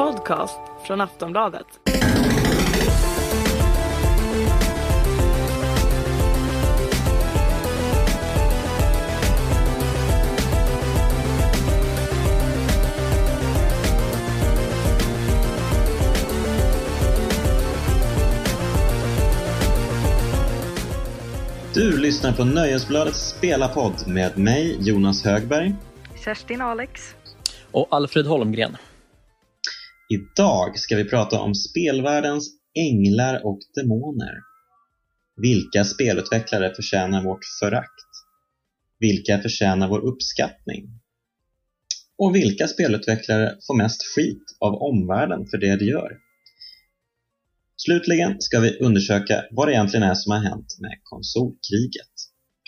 podcast från Aftonbladet. Du lyssnar på Nöjesbladets spelarpodd med mig, Jonas Högberg. Kerstin Alex. Och Alfred Holmgren. Idag ska vi prata om spelvärldens änglar och demoner. Vilka spelutvecklare förtjänar vårt förakt? Vilka förtjänar vår uppskattning? Och vilka spelutvecklare får mest skit av omvärlden för det de gör? Slutligen ska vi undersöka vad det egentligen är som har hänt med konsolkriget.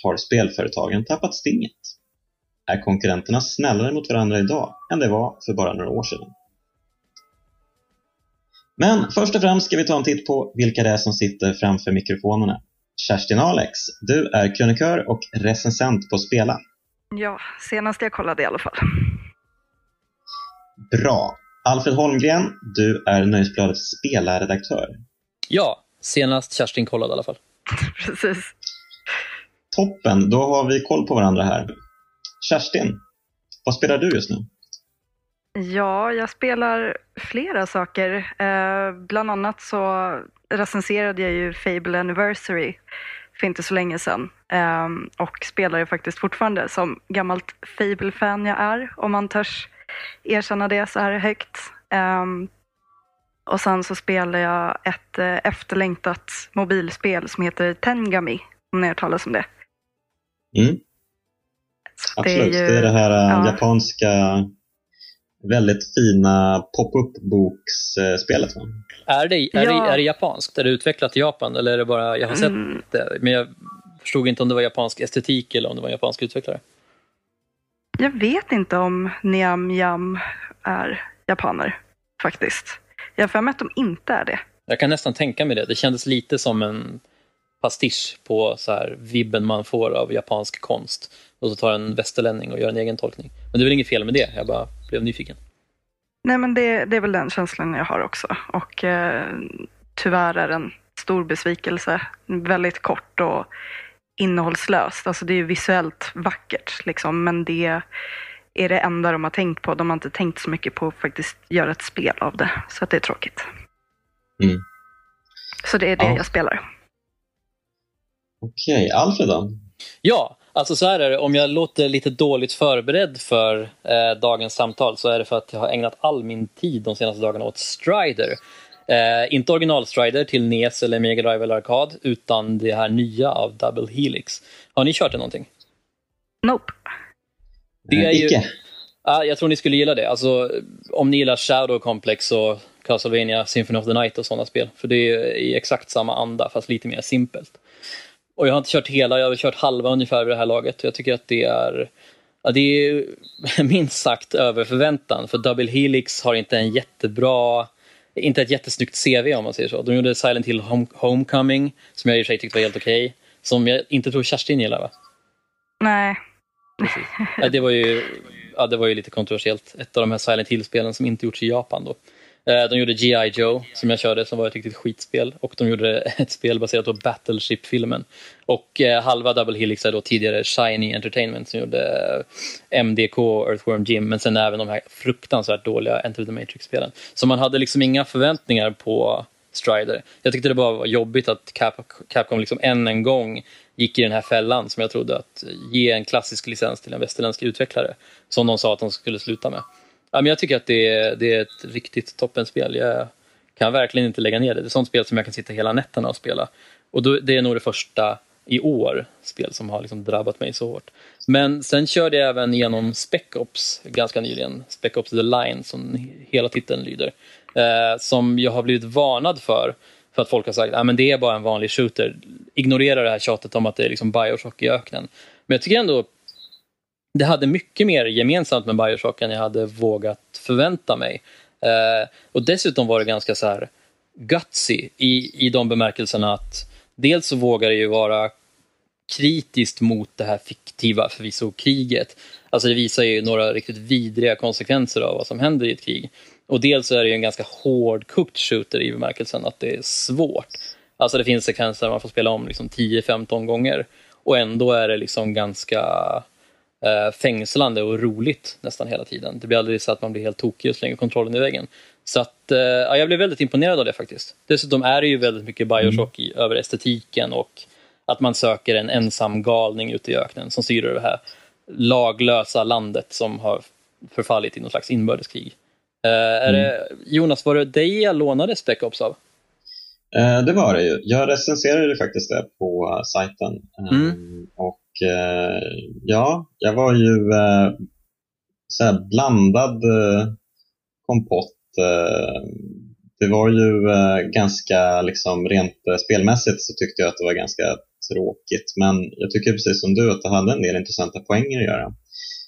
Har spelföretagen tappat stinget? Är konkurrenterna snällare mot varandra idag än det var för bara några år sedan? Men först och främst ska vi ta en titt på vilka det är som sitter framför mikrofonerna. Kerstin Alex, du är krönikör och recensent på Spela. Ja, senast jag kollade i alla fall. Bra. Alfred Holmgren, du är Nöjesbladets spelarredaktör. Ja, senast Kerstin kollade i alla fall. Precis. Toppen, då har vi koll på varandra här. Kerstin, vad spelar du just nu? Ja, jag spelar flera saker. Eh, bland annat så recenserade jag ju Fable Anniversary för inte så länge sedan. Eh, och spelar ju faktiskt fortfarande som gammalt Fable-fan jag är, om man törs erkänna det så här högt. Eh, och sen så spelar jag ett eh, efterlängtat mobilspel som heter Tengami, om ni har hört talas om det. Mm. Absolut, det är, ju- det, här äh, ja. japanska väldigt fina pop-up-boksspelet. va? Är det, är, Ja. det, är det japanskt? Är det utvecklat i Japan? Eller är det bara, jag har sett Mm. det, men jag förstod inte om det var japansk estetik eller om det var en japansk utvecklare. Jag vet inte om Niam Jam är japaner, faktiskt. Jag har för mig att de inte är det. Jag kan nästan tänka mig det. Det kändes lite som en pastisch på så här vibben man får av japansk konst. Och så tar en västerlänning och gör en egen tolkning. Men det är väl inget fel med det, jag bara blev nyfiken. Nej, men det, det är väl den känslan jag har också. Och eh, tyvärr är det en stor besvikelse. Väldigt kort och innehållslöst. Alltså det är ju visuellt vackert, liksom, men det är det enda de har tänkt på. De har inte tänkt så mycket på att faktiskt göra ett spel av det. Så att det är tråkigt. Mm. Så det är det Ja. jag spelar. Okej, Alfred då? Ja, alltså så här är det. Om jag låter lite dåligt förberedd för eh, dagens samtal så är det för att jag har ägnat all min tid de senaste dagarna åt Strider. Eh, inte original Strider till NES eller Mega Drive eller Arkad utan det här nya av Double Helix. Har ni kört det någonting? Nope. Det är ju- Icke? Ja, jag tror ni skulle gilla det. Alltså, om ni gillar Shadow Complex och Castlevania Symphony of the Night och sådana spel. För det är i exakt samma anda fast lite mer simpelt. Och jag har inte kört hela, jag har kört halva ungefär vid det här laget. Jag tycker att det är Ja, det är minst sagt över förväntan för Double Helix har inte en jättebra inte ett jättesnyggt CV om man säger så. De gjorde Silent Hill Home- Homecoming som jag i och för sig tyckte var helt okej. Som jag inte tror Kerstin gillar va? Nej. Ja, det, var ju, ja, det var ju lite kontroversiellt. Ett av de här Silent Hill-spelen som inte gjorts i Japan. Då. Eh, de gjorde G.I. Joe som jag körde som var ett riktigt skitspel och de gjorde ett spel baserat på Battleship-filmen. Och eh, halva Double Helix är då tidigare Shiny Entertainment som gjorde eh, MDK och Earthworm Jim men sen även de här fruktansvärt dåliga Enter the Matrix-spelen. Så man hade liksom inga förväntningar på Strider. Jag tyckte det bara var jobbigt att Cap Capcom liksom än en gång gick i den här fällan som jag trodde att ge en klassisk licens till en västerländsk utvecklare. Som de sa att de skulle sluta med. Ja, men jag tycker att det är, det är ett riktigt toppenspel. Jag kan verkligen inte lägga ner det. Det är ett sånt spel som jag kan sitta hela nätterna och spela. Och då, det är nog det första i år spel som har liksom drabbat mig så hårt. Men sen körde jag även igenom Spec Ops ganska nyligen. Spec Ops The Line som hela titeln lyder. Eh, som jag har blivit varnad för. För att folk har sagt att ah, det är bara en vanlig shooter. Ignorera det här tjatet om att det är liksom Bioshock i öknen. Men jag tycker ändå det hade mycket mer gemensamt med Bioshock än jag hade vågat förvänta mig. Eh, och dessutom var det ganska så här gutsy i, i de bemärkelserna att dels så vågar det ju vara kritiskt mot det här fiktiva förvisso kriget. Alltså det visar ju några riktigt vidriga konsekvenser av vad som händer i ett krig. Och dels är det ju en ganska hård-cooked shooter i bemärkelsen att det är svårt. Alltså det finns sekvenser där man får spela om liksom 10-15 gånger och ändå är det liksom ganska eh, fängslande och roligt nästan hela tiden. Det blir aldrig så att man blir helt tokig och slänger kontrollen i väggen. Så att, eh, ja, jag blev väldigt imponerad av det faktiskt. Dessutom är det ju väldigt mycket Bioshock i, över estetiken och att man söker en ensam galning ute i öknen som styr över det här laglösa landet som har förfallit i någon slags inbördeskrig. Uh, är mm. det, Jonas, var det dig jag lånade Spec Ops av? Uh, det var det ju. Jag recenserade faktiskt det på uh, sajten. Mm. Um, och Eh, ja, jag var ju eh, så blandad eh, kompott. det var ju ganska, liksom rent spelmässigt så tyckte jag att det var ganska tråkigt. Men jag tycker precis som du att det hade en del intressanta poänger att göra.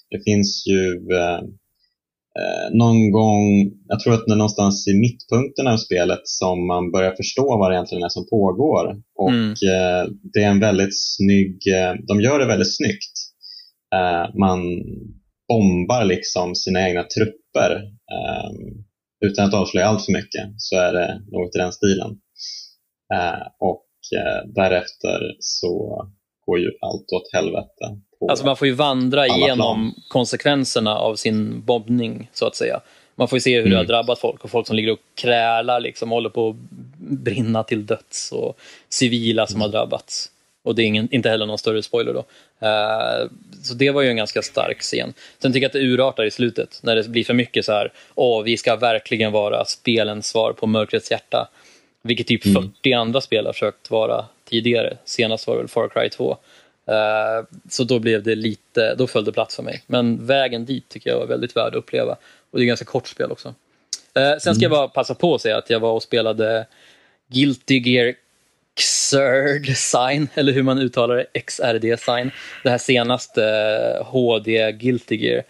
Det finns ju eh, någon gång, jag tror att det är någonstans i mittpunkten av spelet som man börjar förstå vad det egentligen är som pågår. Och mm. eh, det är en väldigt snygg, eh, de gör det väldigt snyggt. Eh, man bombar liksom sina egna trupper. Eh, utan att avslöja allt för mycket så är det något i den stilen. Eh, och därefter så går ju allt åt helvete. Alltså man får ju vandra igenom plan. konsekvenserna av sin bombning, så att säga. Man får ju se hur mm. det har mm. drabbat folk och folk som ligger och krälar, liksom, håller på att brinna till döds och civila som mm. har drabbats. Och det är ingen, inte heller någon större spoiler då. Uh, så det var ju en ganska stark scen. Sen tycker jag att det urartar i slutet, när det blir för mycket så här, åh, vi ska verkligen vara spelens svar på mörkrets hjärta. Vilket typ mm. 40 andra spel har försökt vara tidigare. Senast var det väl Far Cry 2. Eh, så då blev det lite, då föll det plats för mig. Men vägen dit tycker jag var väldigt värd att uppleva. Och det är ganska kort spel också. Eh, sen ska jag mm. bara passa på att säga att jag var och spelade Guilty Gear Xrd Sign, eller hur man uttalar det, XRD Sign. Det här senaste HD eh, Guilty Gear,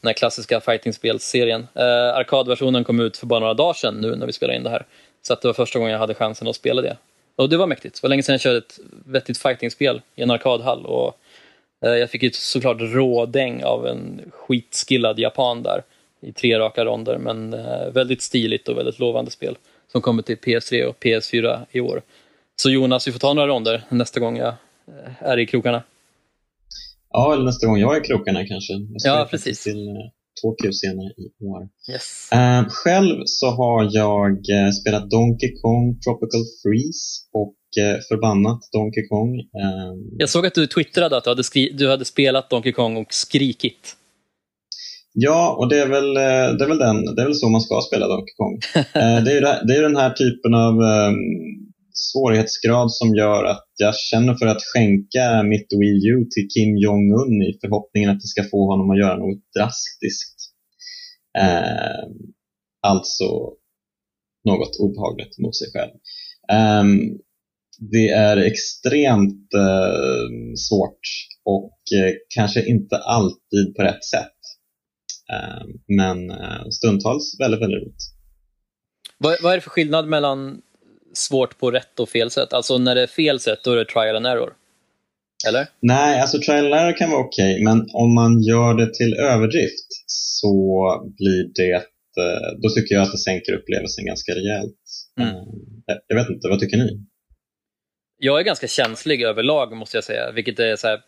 den här klassiska fightingspelsserien. Eh, arkadversionen kom ut för bara några dagar sedan nu när vi spelar in det här. Så det var första gången jag hade chansen att spela det. Och det var mäktigt. Det var länge sedan jag körde ett vettigt fightingspel i en arkadhall. Och eh, jag fick ju såklart rådäng av en skitskillad japan där i tre raka ronder. Men eh, väldigt stiligt och väldigt lovande spel som kommer till PS3 och PS4 i år. Så Jonas, vi får ta några ronder nästa gång jag eh, är i krokarna. Ja, eller nästa gång jag är i krokarna kanske. ja, precis. Till, Tokyo senare i år. Yes. Uh, själv så har jag uh, spelat Donkey Kong Tropical Freeze och uh, förbannat Donkey Kong. Ehm, jag såg att du twittrade att du hade, du hade spelat Donkey Kong och skrikit. Ja, och det är, väl, eh, det, är väl den, det är väl så man ska spela Donkey Kong. det, är det är den här typen av um, svårighetsgrad som gör att jag känner för att skänka mitt Wii U till Kim Jong-Un i förhoppningen att det ska få honom att göra något drastiskt. Eh, alltså något obehagligt mot sig själv. Eh, det är extremt eh, svårt och eh, kanske inte alltid på rätt sätt. Ehm, men eh, stundtals väldigt, väldigt roligt. Vad, vad är det för skillnad mellan svårt på rätt och fel sätt? Alltså när det är fel sätt, då är det trial and error? Eller? Nej, alltså trial and error kan vara okej, okay, men om man gör det till överdrift så blir det, eh, då tycker jag att det sänker upplevelsen ganska rejält. Mm. Eh, jag vet inte, vad tycker ni? Jag är ganska känslig överlag måste jag säga, vilket är så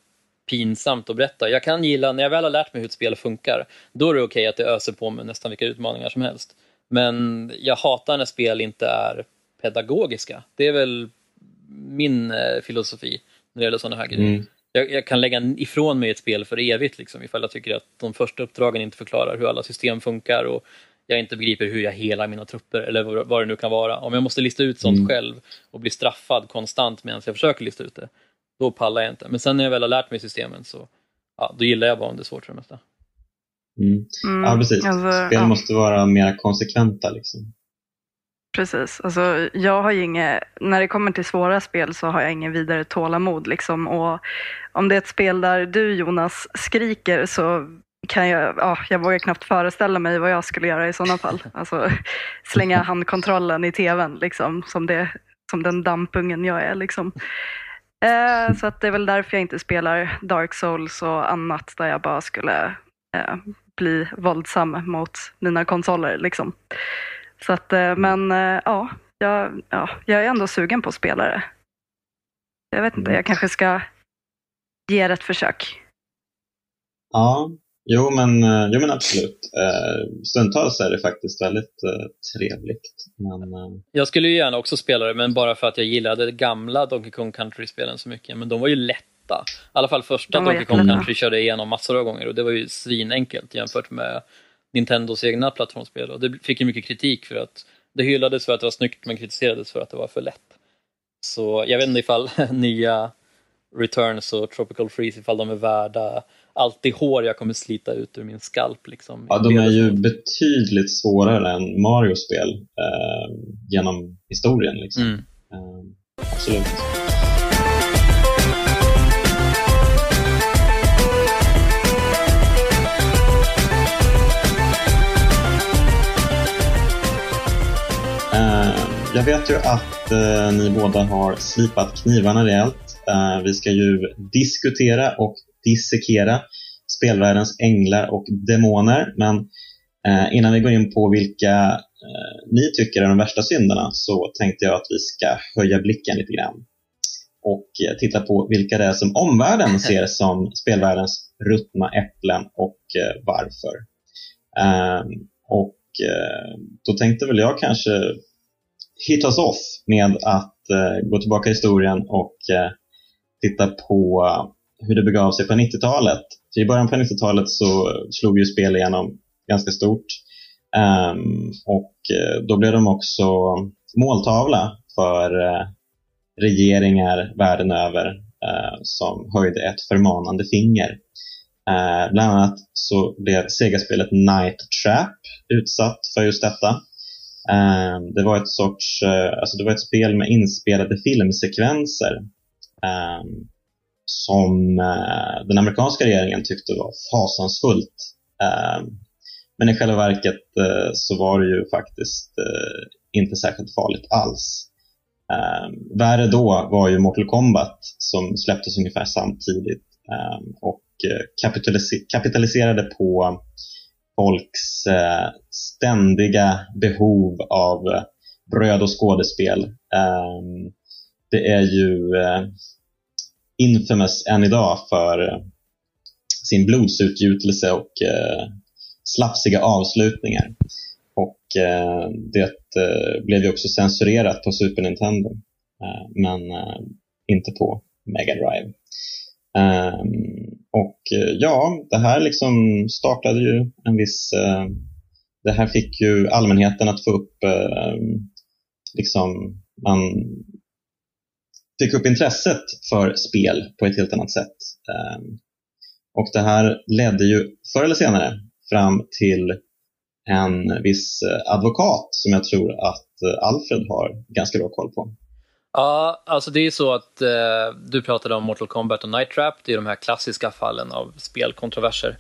pinsamt att berätta. Jag kan gilla, när jag väl har lärt mig hur ett spel funkar, då är det okej okay att det öser på med nästan vilka utmaningar som helst. Men jag hatar när spel inte är pedagogiska. Det är väl min eh, filosofi när det gäller sådana här grejer. Mm. Jag, jag, kan lägga ifrån mig ett spel för evigt liksom, ifall jag tycker att de första uppdragen inte förklarar hur alla system funkar och jag inte begriper hur jag helar mina trupper eller vad, vad det nu kan vara. Om jag måste lista ut sånt mm. själv och bli straffad konstant medan jag försöker lista ut det, då pallar jag inte. Men sen när jag väl har lärt mig systemen så ja, då gillar jag bara om det är svårt för det mesta. Mm. Mm, ja, precis. Alltså, Spel ja. måste vara mer konsekventa. Liksom. Precis. Alltså, jag har ju inget, när det kommer till svåra spel så har jag ingen vidare tålamod. Liksom. Och om det är ett spel där du Jonas skriker så kan jag, ja, jag vågar knappt föreställa mig vad jag skulle göra i sådana fall. Alltså, slänga handkontrollen i tvn liksom, som, det, som den dampungen jag är. Liksom. Eh, så att det är väl därför jag inte spelar Dark Souls och annat där jag bara skulle eh, bli våldsam mot mina konsoler. Liksom. Så att, eh, men eh, ja, jag, ja, jag är ändå sugen på att spela det. Jag vet inte, Mm. jag kanske ska ge det ett försök. Ja, jo men, eh, jo, men absolut. Stundtals är det faktiskt väldigt trevligt. Men, Jag skulle ju gärna också spela det, men bara för att jag gillade de gamla Donkey Kong Country-spelen så mycket. Men de var ju lätta. I alla fall första Donkey Kong. Country körde jag igenom massor av gånger och det var ju svinenkelt jämfört med Nintendos egna plattformsspel. Och det fick ju mycket kritik för att det hyllades för att det var snyggt men kritiserades för att det var för lätt. Så jag vet inte ifall nya Returns och Tropical Freeze, ifall de är värda allt det hår jag kommer slita ut ur min skalp. Liksom, ja, de är ju betydligt svårare än Mario-spel eh, genom historien. Liksom. Mm. Eh, absolut. Jag vet ju att eh, ni båda har slipat knivarna rejält. Eh, vi ska ju diskutera och dissekera spelvärldens änglar och demoner. Men eh, innan vi går in på vilka eh, ni tycker är de värsta synderna så tänkte jag att vi ska höja blicken lite grann och eh, titta på vilka det är som omvärlden ser som spelvärldens ruttna äpplen och eh, varför. Eh, och då tänkte väl jag kanske hit us off med att eh, gå tillbaka i historien och eh, titta på eh, hur det begav sig på 90-talet. För I början på 90-talet så slog ju spel igenom ganska stort. Um, och eh, då blev de också måltavla för eh, regeringar världen över eh, som höjde ett förmanande finger. Eh, bland annat så blev Sega-spelet Night Trap utsatt för just detta. Eh, det var ett sorts, eh, alltså det var ett spel med inspelade filmsekvenser eh, som eh, den amerikanska regeringen tyckte var fasansfullt. Eh, men i själva verket eh, så var det ju faktiskt eh, inte särskilt farligt alls. Eh, värre då var ju Mortal Kombat som släpptes ungefär samtidigt ehm, eh, och kapitalis- kapitaliserade på folks eh, ständiga behov av eh, bröd och skådespel. Eh, det är ju eh, infamous än idag för eh, sin blodsutgjutelse och eh, slafsiga avslutningar. Och eh, det eh, blev ju också censurerat på Super Nintendo, eh, men eh, inte på Mega Drive. Ehm, och eh, ja, det här liksom startade ju en viss... Eh, det här fick ju allmänheten att få upp eh, liksom, man fick upp intresset för spel på ett helt annat sätt. Ehm, och det här ledde ju förr eller senare fram till en viss advokat som jag tror att Alfred har ganska bra koll på. Ja, alltså det är så att eh, du pratade om Mortal Kombat och Night Trap. Det är de här klassiska fallen av spelkontroverser.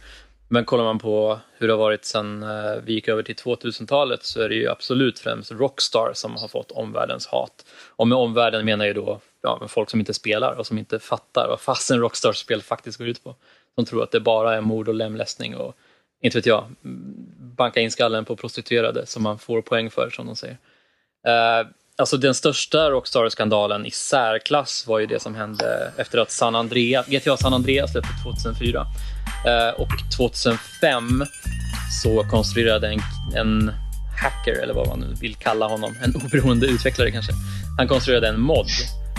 Men kollar man på hur det har varit sedan eh, vi gick över till 2000-talet så är det ju absolut främst Rockstar som har fått omvärldens hat. Och med omvärlden menar jag då ja, folk som inte spelar och som inte fattar vad fasen Rockstars spel faktiskt går ut på. De tror att det bara är mord och lemlästning och inte vet jag, mm, banka in skallen på prostituerade som man får poäng för som de säger. Eh, alltså den största Rockstar-skandalen i särklass var ju det som hände efter att San Andreas, GTA San Andreas släpptes 2004. Eh, och 2005 så konstruerade en, en hacker, eller vad man nu vill kalla honom, en oberoende utvecklare kanske. Han konstruerade en mod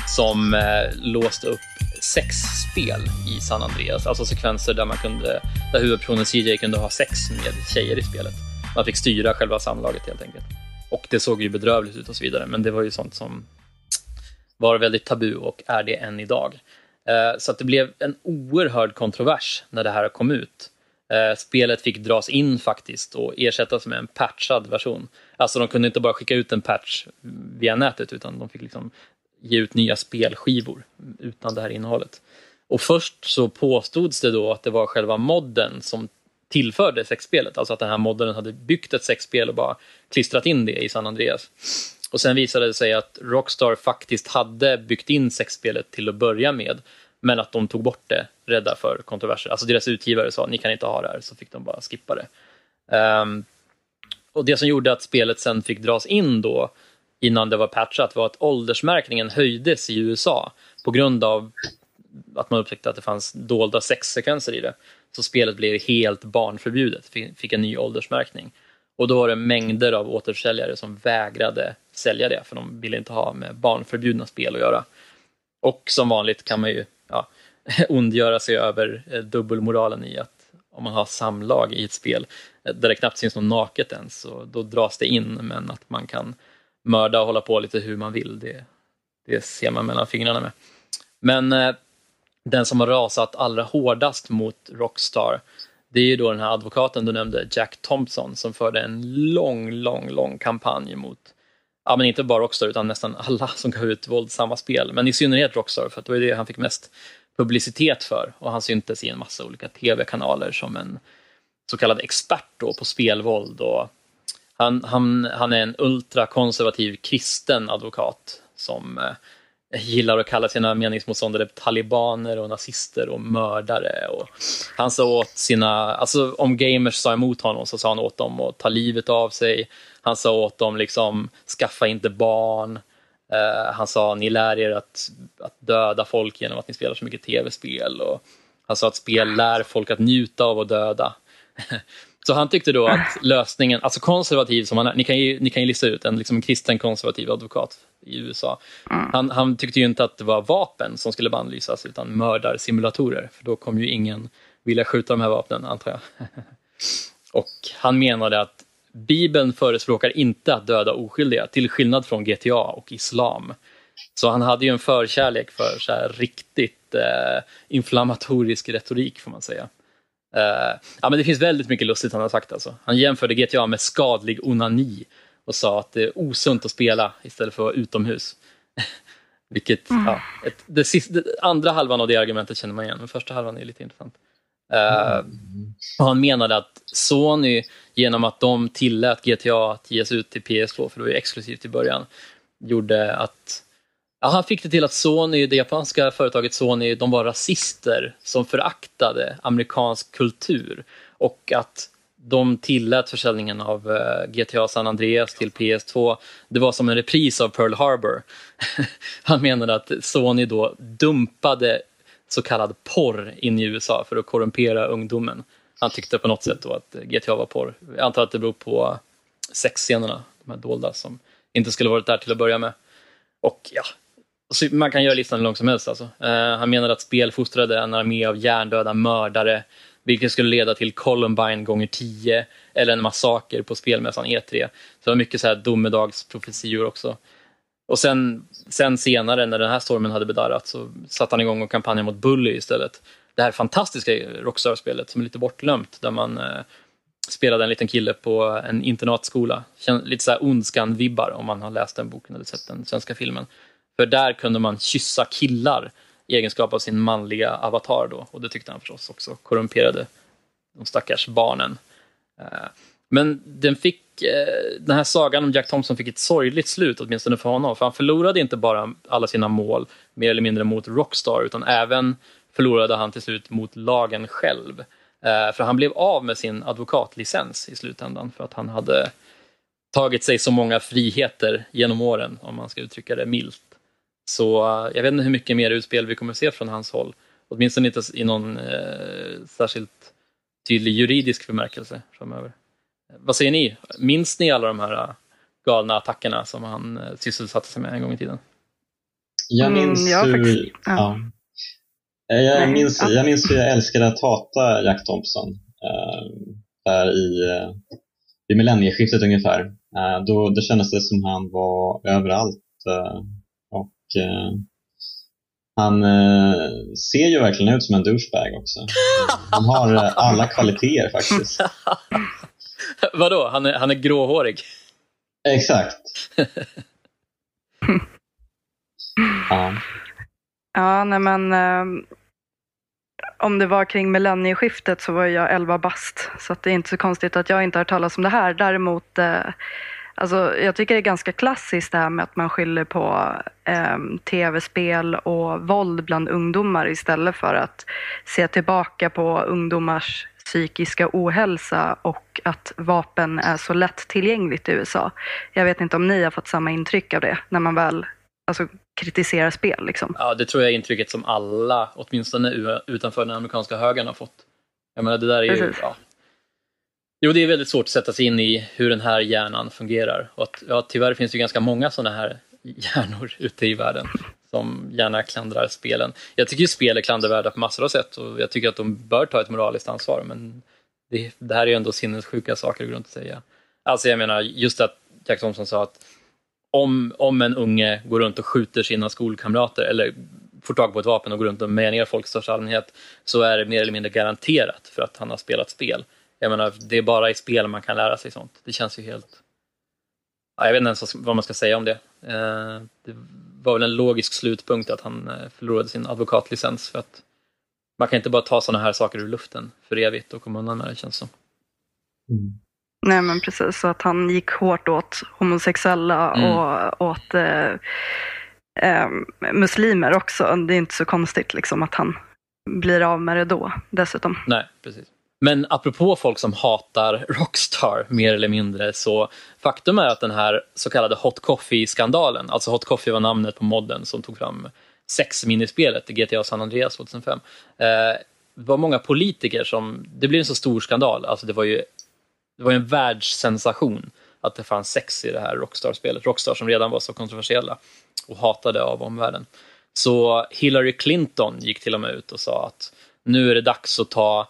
som eh, låste upp sex spel i San Andreas. Alltså sekvenser där, man kunde, där huvudpersonen CJ kunde ha sex med tjejer i spelet. Man fick styra själva samlaget helt enkelt. Och det såg ju bedrövligt ut och så vidare, men det var ju sånt som var väldigt tabu och är det än idag. Eh, så att det blev en oerhörd kontrovers när det här kom ut. Eh, spelet fick dras in faktiskt och ersättas med en patchad version. Alltså de kunde inte bara skicka ut en patch via nätet utan de fick liksom ge ut nya spelskivor utan det här innehållet. Och först så påstods det då att det var själva modden som tillförde sexspelet, alltså att den här modden hade byggt ett sexspel och bara klistrat in det i San Andreas. Och sen visade det sig att Rockstar faktiskt hade byggt in sexspelet till att börja med, Men att de tog bort det, rädda för kontroverser. Alltså deras utgivare sa ni kan inte ha det här, så fick de bara skippa det. Um, och Det som gjorde att spelet sen fick dras in då, innan det var patchat, var att åldersmärkningen höjdes i USA på grund av att man upptäckte att det fanns dolda sexsekvenser i det. Så spelet blev helt barnförbjudet, fick en ny åldersmärkning. Och då var det mängder av återförsäljare som vägrade sälja det, för de ville inte ha med barnförbjudna spel att göra. Och som vanligt kan man ju ja, ondgöra sig över eh, dubbelmoralen i att om man har samlag i ett spel eh, där det knappt syns något naket ens, så då dras det in, men att man kan mörda och hålla på lite hur man vill, det, det ser man mellan fingrarna med. Men eh, den som har rasat allra hårdast mot Rockstar, det är ju då den här advokaten du nämnde, Jack Thompson, som förde en lång, lång, lång kampanj mot, ja men inte bara Rockstar utan nästan alla som gav ut våldsamma spel, men i synnerhet Rockstar, för att det var det han fick mest publicitet för och han syntes i en massa olika tv-kanaler som en så kallad expert då på spelvåld. Och han, han, han är en ultrakonservativ kristen advokat som eh, gillar att kalla sina meningsmotståndare talibaner och nazister och mördare. Och han sa åt sina, alltså om gamers sa emot honom så sa han åt dem att ta livet av sig. Han sa åt dem liksom, skaffa inte barn. Uh, han sa ni lär er att, att döda folk genom att ni spelar så mycket tv-spel. Och han sa att spel lär folk att njuta av att döda. Så han tyckte då att lösningen, alltså konservativ som han är, ni kan ju, ni kan ju lista ut en liksom kristen konservativ advokat i USA. Mm. Han, han, tyckte ju inte att det var vapen som skulle bannlysas utan mördarsimulatorer, för då kommer ju ingen vilja skjuta de här vapnen antar jag. Och han menade att Bibeln förespråkar inte att döda oskyldiga, till skillnad från GTA och islam. Så han hade ju en förkärlek för så riktigt eh, inflammatorisk retorik får man säga. Uh, ja, men det finns väldigt mycket lustigt han har sagt. Alltså. Han jämförde GTA med skadlig onani och sa att det är osunt att spela istället för att vara utomhus. Vilket, mm. ja, ett, det, sista, det, andra halvan av det argumentet känner man igen, men första halvan är lite intressant. Uh, och han menade att Sony, genom att de tillät GTA att ges ut till PS2, för det var ju exklusivt i början, gjorde att Ja, han fick det till att Sony, det japanska företaget Sony, de var rasister som föraktade amerikansk kultur och att de tillät försäljningen av eh, GTA San Andreas till PS2. Det var som en repris av Pearl Harbor. han menade att Sony då dumpade så kallad porr in i USA för att korrumpera ungdomen. Han tyckte på något sätt då att GTA var porr. Jag antar att det beror på sexscenerna, de här dolda, som inte skulle varit där till att börja med. Och ja, man kan göra listan hur lång som helst. Alltså. Eh, han menade att spel fostrade en armé av hjärndöda mördare, vilket skulle leda till Columbine gånger 10 eller en massaker på spelmässan E3. Så det var mycket så här domedagsprofetior också. Och sen, sen senare, när den här stormen hade bedarrat, så satte han igång och kampanjade mot Bully istället. Det här fantastiska Rockstar-spelet som är lite bortglömt, där man eh, spelade en liten kille på en internatskola. Lite så här Ondskan-vibbar om man har läst den boken eller sett den svenska filmen. För där kunde man kyssa killar i egenskap av sin manliga avatar då. Och det tyckte han förstås också korrumperade de stackars barnen. Eh, men den, fick, eh, den här sagan om Jack Thompson fick ett sorgligt slut, åtminstone för honom. För han förlorade inte bara alla sina mål, mer eller mindre mot Rockstar, utan även förlorade han till slut mot lagen själv. Eh, för han blev av med sin advokatlicens i slutändan för att han hade tagit sig så många friheter genom åren, om man ska uttrycka det milt. Så jag vet inte hur mycket mer utspel vi kommer att se från hans håll. Åtminstone inte i någon eh, särskilt tydlig juridisk bemärkelse framöver. Vad säger ni? Minns ni alla de här uh, galna attackerna som han uh, sysselsatte sig med en gång i tiden? Jag mm, minns mm, jag hur... Faktiskt, ja. ja. Jag, minns, jag minns hur jag älskade att hata Jack Thompson. Uh, där i, uh, i millennieskiftet ungefär. Uh, då, det kändes det som han var överallt. Eh, han eh, ser ju verkligen ut som en douchebag också. Han har eh, alla kvaliteter faktiskt. Vadå, han är, han är gråhårig? Exakt. ja. Ja, nej men eh, om det var kring millennieskiftet så var jag 11 bast. Så det är inte så konstigt att jag inte har hört talas om det här. Däremot eh, Alltså, jag tycker det är ganska klassiskt det här med att man skyller på eh, tv-spel och våld bland ungdomar istället för att se tillbaka på ungdomars psykiska ohälsa och att vapen är så lättillgängligt i USA. Jag vet inte om ni har fått samma intryck av det när man väl alltså, kritiserar spel. Liksom. Ja, det tror jag är intrycket som alla, åtminstone utanför den amerikanska högern, har fått. Jag menar, det där är ju, ja. Jo, det är väldigt svårt att sätta sig in i hur den här hjärnan fungerar. Och att, ja, tyvärr finns det ganska många sådana här hjärnor ute i världen som gärna klandrar spelen. Jag tycker ju spel är klandervärda på massor av sätt och jag tycker att de bör ta ett moraliskt ansvar men det, det här är ju ändå sinnessjuka saker att gå runt och säga. Alltså jag menar just att Jack Thompson sa att om, om en unge går runt och skjuter sina skolkamrater eller får tag på ett vapen och går runt och menar folk i största allmänhet så är det mer eller mindre garanterat för att han har spelat spel. Jag menar, det är bara i spel man kan lära sig sånt. Det känns ju helt... Ja, jag vet inte ens vad man ska säga om det. Eh, det var väl en logisk slutpunkt att han eh, förlorade sin advokatlicens för att man kan inte bara ta sådana här saker ur luften för evigt och komma undan med det känns som. Mm. Nej men precis, så att han gick hårt åt homosexuella mm. och åt eh, eh, muslimer också. Det är inte så konstigt liksom att han blir av med det då dessutom. Nej, precis. Men apropå folk som hatar Rockstar mer eller mindre så faktum är att den här så kallade Hot Coffee-skandalen, alltså Hot Coffee var namnet på modden som tog fram sexminispelet i GTA San Andreas 2005. Det eh, var många politiker som, det blev en så stor skandal, alltså det var ju det var en världssensation att det fanns sex i det här Rockstar-spelet. Rockstar som redan var så kontroversiella och hatade av omvärlden. Så Hillary Clinton gick till och med ut och sa att nu är det dags att ta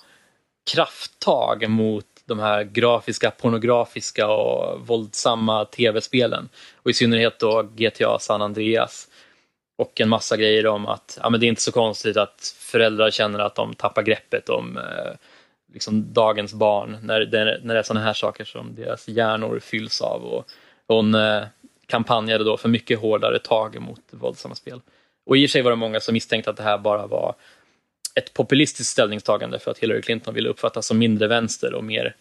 krafttag mot de här grafiska, pornografiska och våldsamma tv-spelen. Och i synnerhet då GTA San Andreas. Och en massa grejer om att ja, men det är inte så konstigt att föräldrar känner att de tappar greppet om eh, liksom dagens barn när det, när det är sådana här saker som deras hjärnor fylls av. Och hon eh, kampanjade då för mycket hårdare tag mot våldsamma spel. Och i och för sig var det många som misstänkte att det här bara var ett populistiskt ställningstagande för att Hillary Clinton ville uppfattas som mindre vänster och mer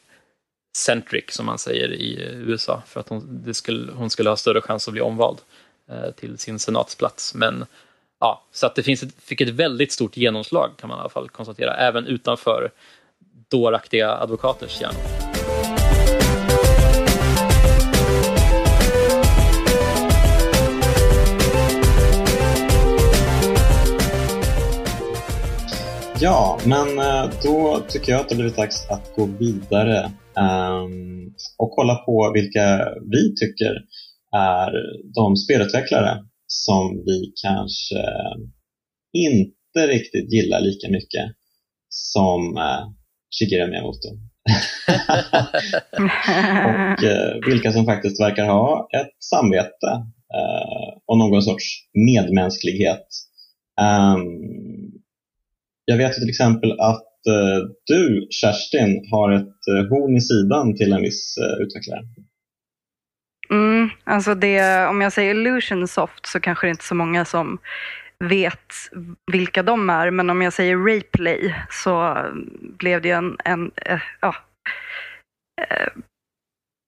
centric som man säger i USA för att hon, skulle, hon skulle ha större chans att bli omvald eh, till sin senatsplats. Men ja, så att det finns ett, fick ett väldigt stort genomslag kan man i alla fall konstatera, även utanför dåraktiga advokaters hjärnor. Ja, men eh, då tycker jag att det blivit dags att gå vidare um, och kolla på vilka vi tycker är de spelutvecklare som vi kanske inte riktigt gillar lika mycket som uh, Shigeru Miyamoto. och uh, vilka som faktiskt verkar ha ett samvete uh, och någon sorts medmänsklighet. Um, jag vet till exempel att eh, du, Kerstin, har ett eh, horn i sidan till en viss eh, utvecklare. Mm, alltså det, om jag säger Illusionsoft så kanske det inte är så många som vet vilka de är, men om jag säger Replay så blev det en, en äh, ja, äh,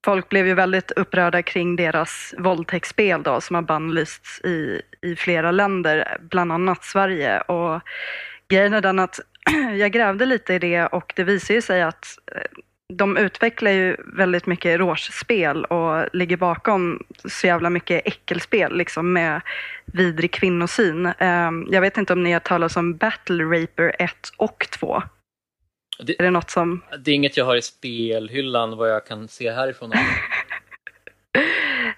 Folk blev ju väldigt upprörda kring deras våldtäktsspel då, som har bannlysts i, i flera länder, bland annat Sverige. Och Grejen är den att jag grävde lite i det och det visar ju sig att eh, de utvecklar ju väldigt mycket rouge-spel och ligger bakom så jävla mycket äckelspel liksom med vidrig kvinnosyn. Ehm, jag vet inte om ni har talat om Battle Raper 1 och 2? Det, är det något som... Det är inget jag har i spelhyllan vad jag kan se härifrån.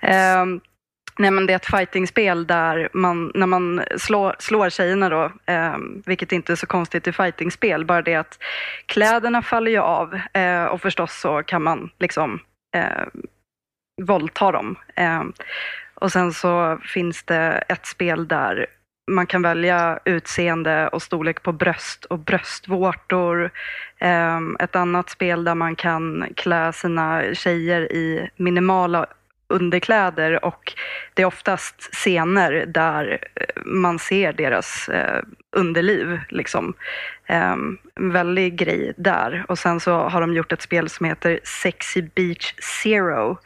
um, Nej, men det är ett fightingspel där man, när man slår, slår tjejerna då, eh, vilket inte är så konstigt i fightingspel, bara det att kläderna faller ju av eh, och förstås så kan man liksom eh, våldta dem. Eh, och sen så finns det ett spel där man kan välja utseende och storlek på bröst och bröstvårtor. Ehm, ett annat spel där man kan klä sina tjejer i minimala underkläder och det är oftast scener där eh, man ser deras eh, underliv. Liksom. Ehm, en väldig grej där. Och sen så har de gjort ett spel som heter Sexy Beach Zero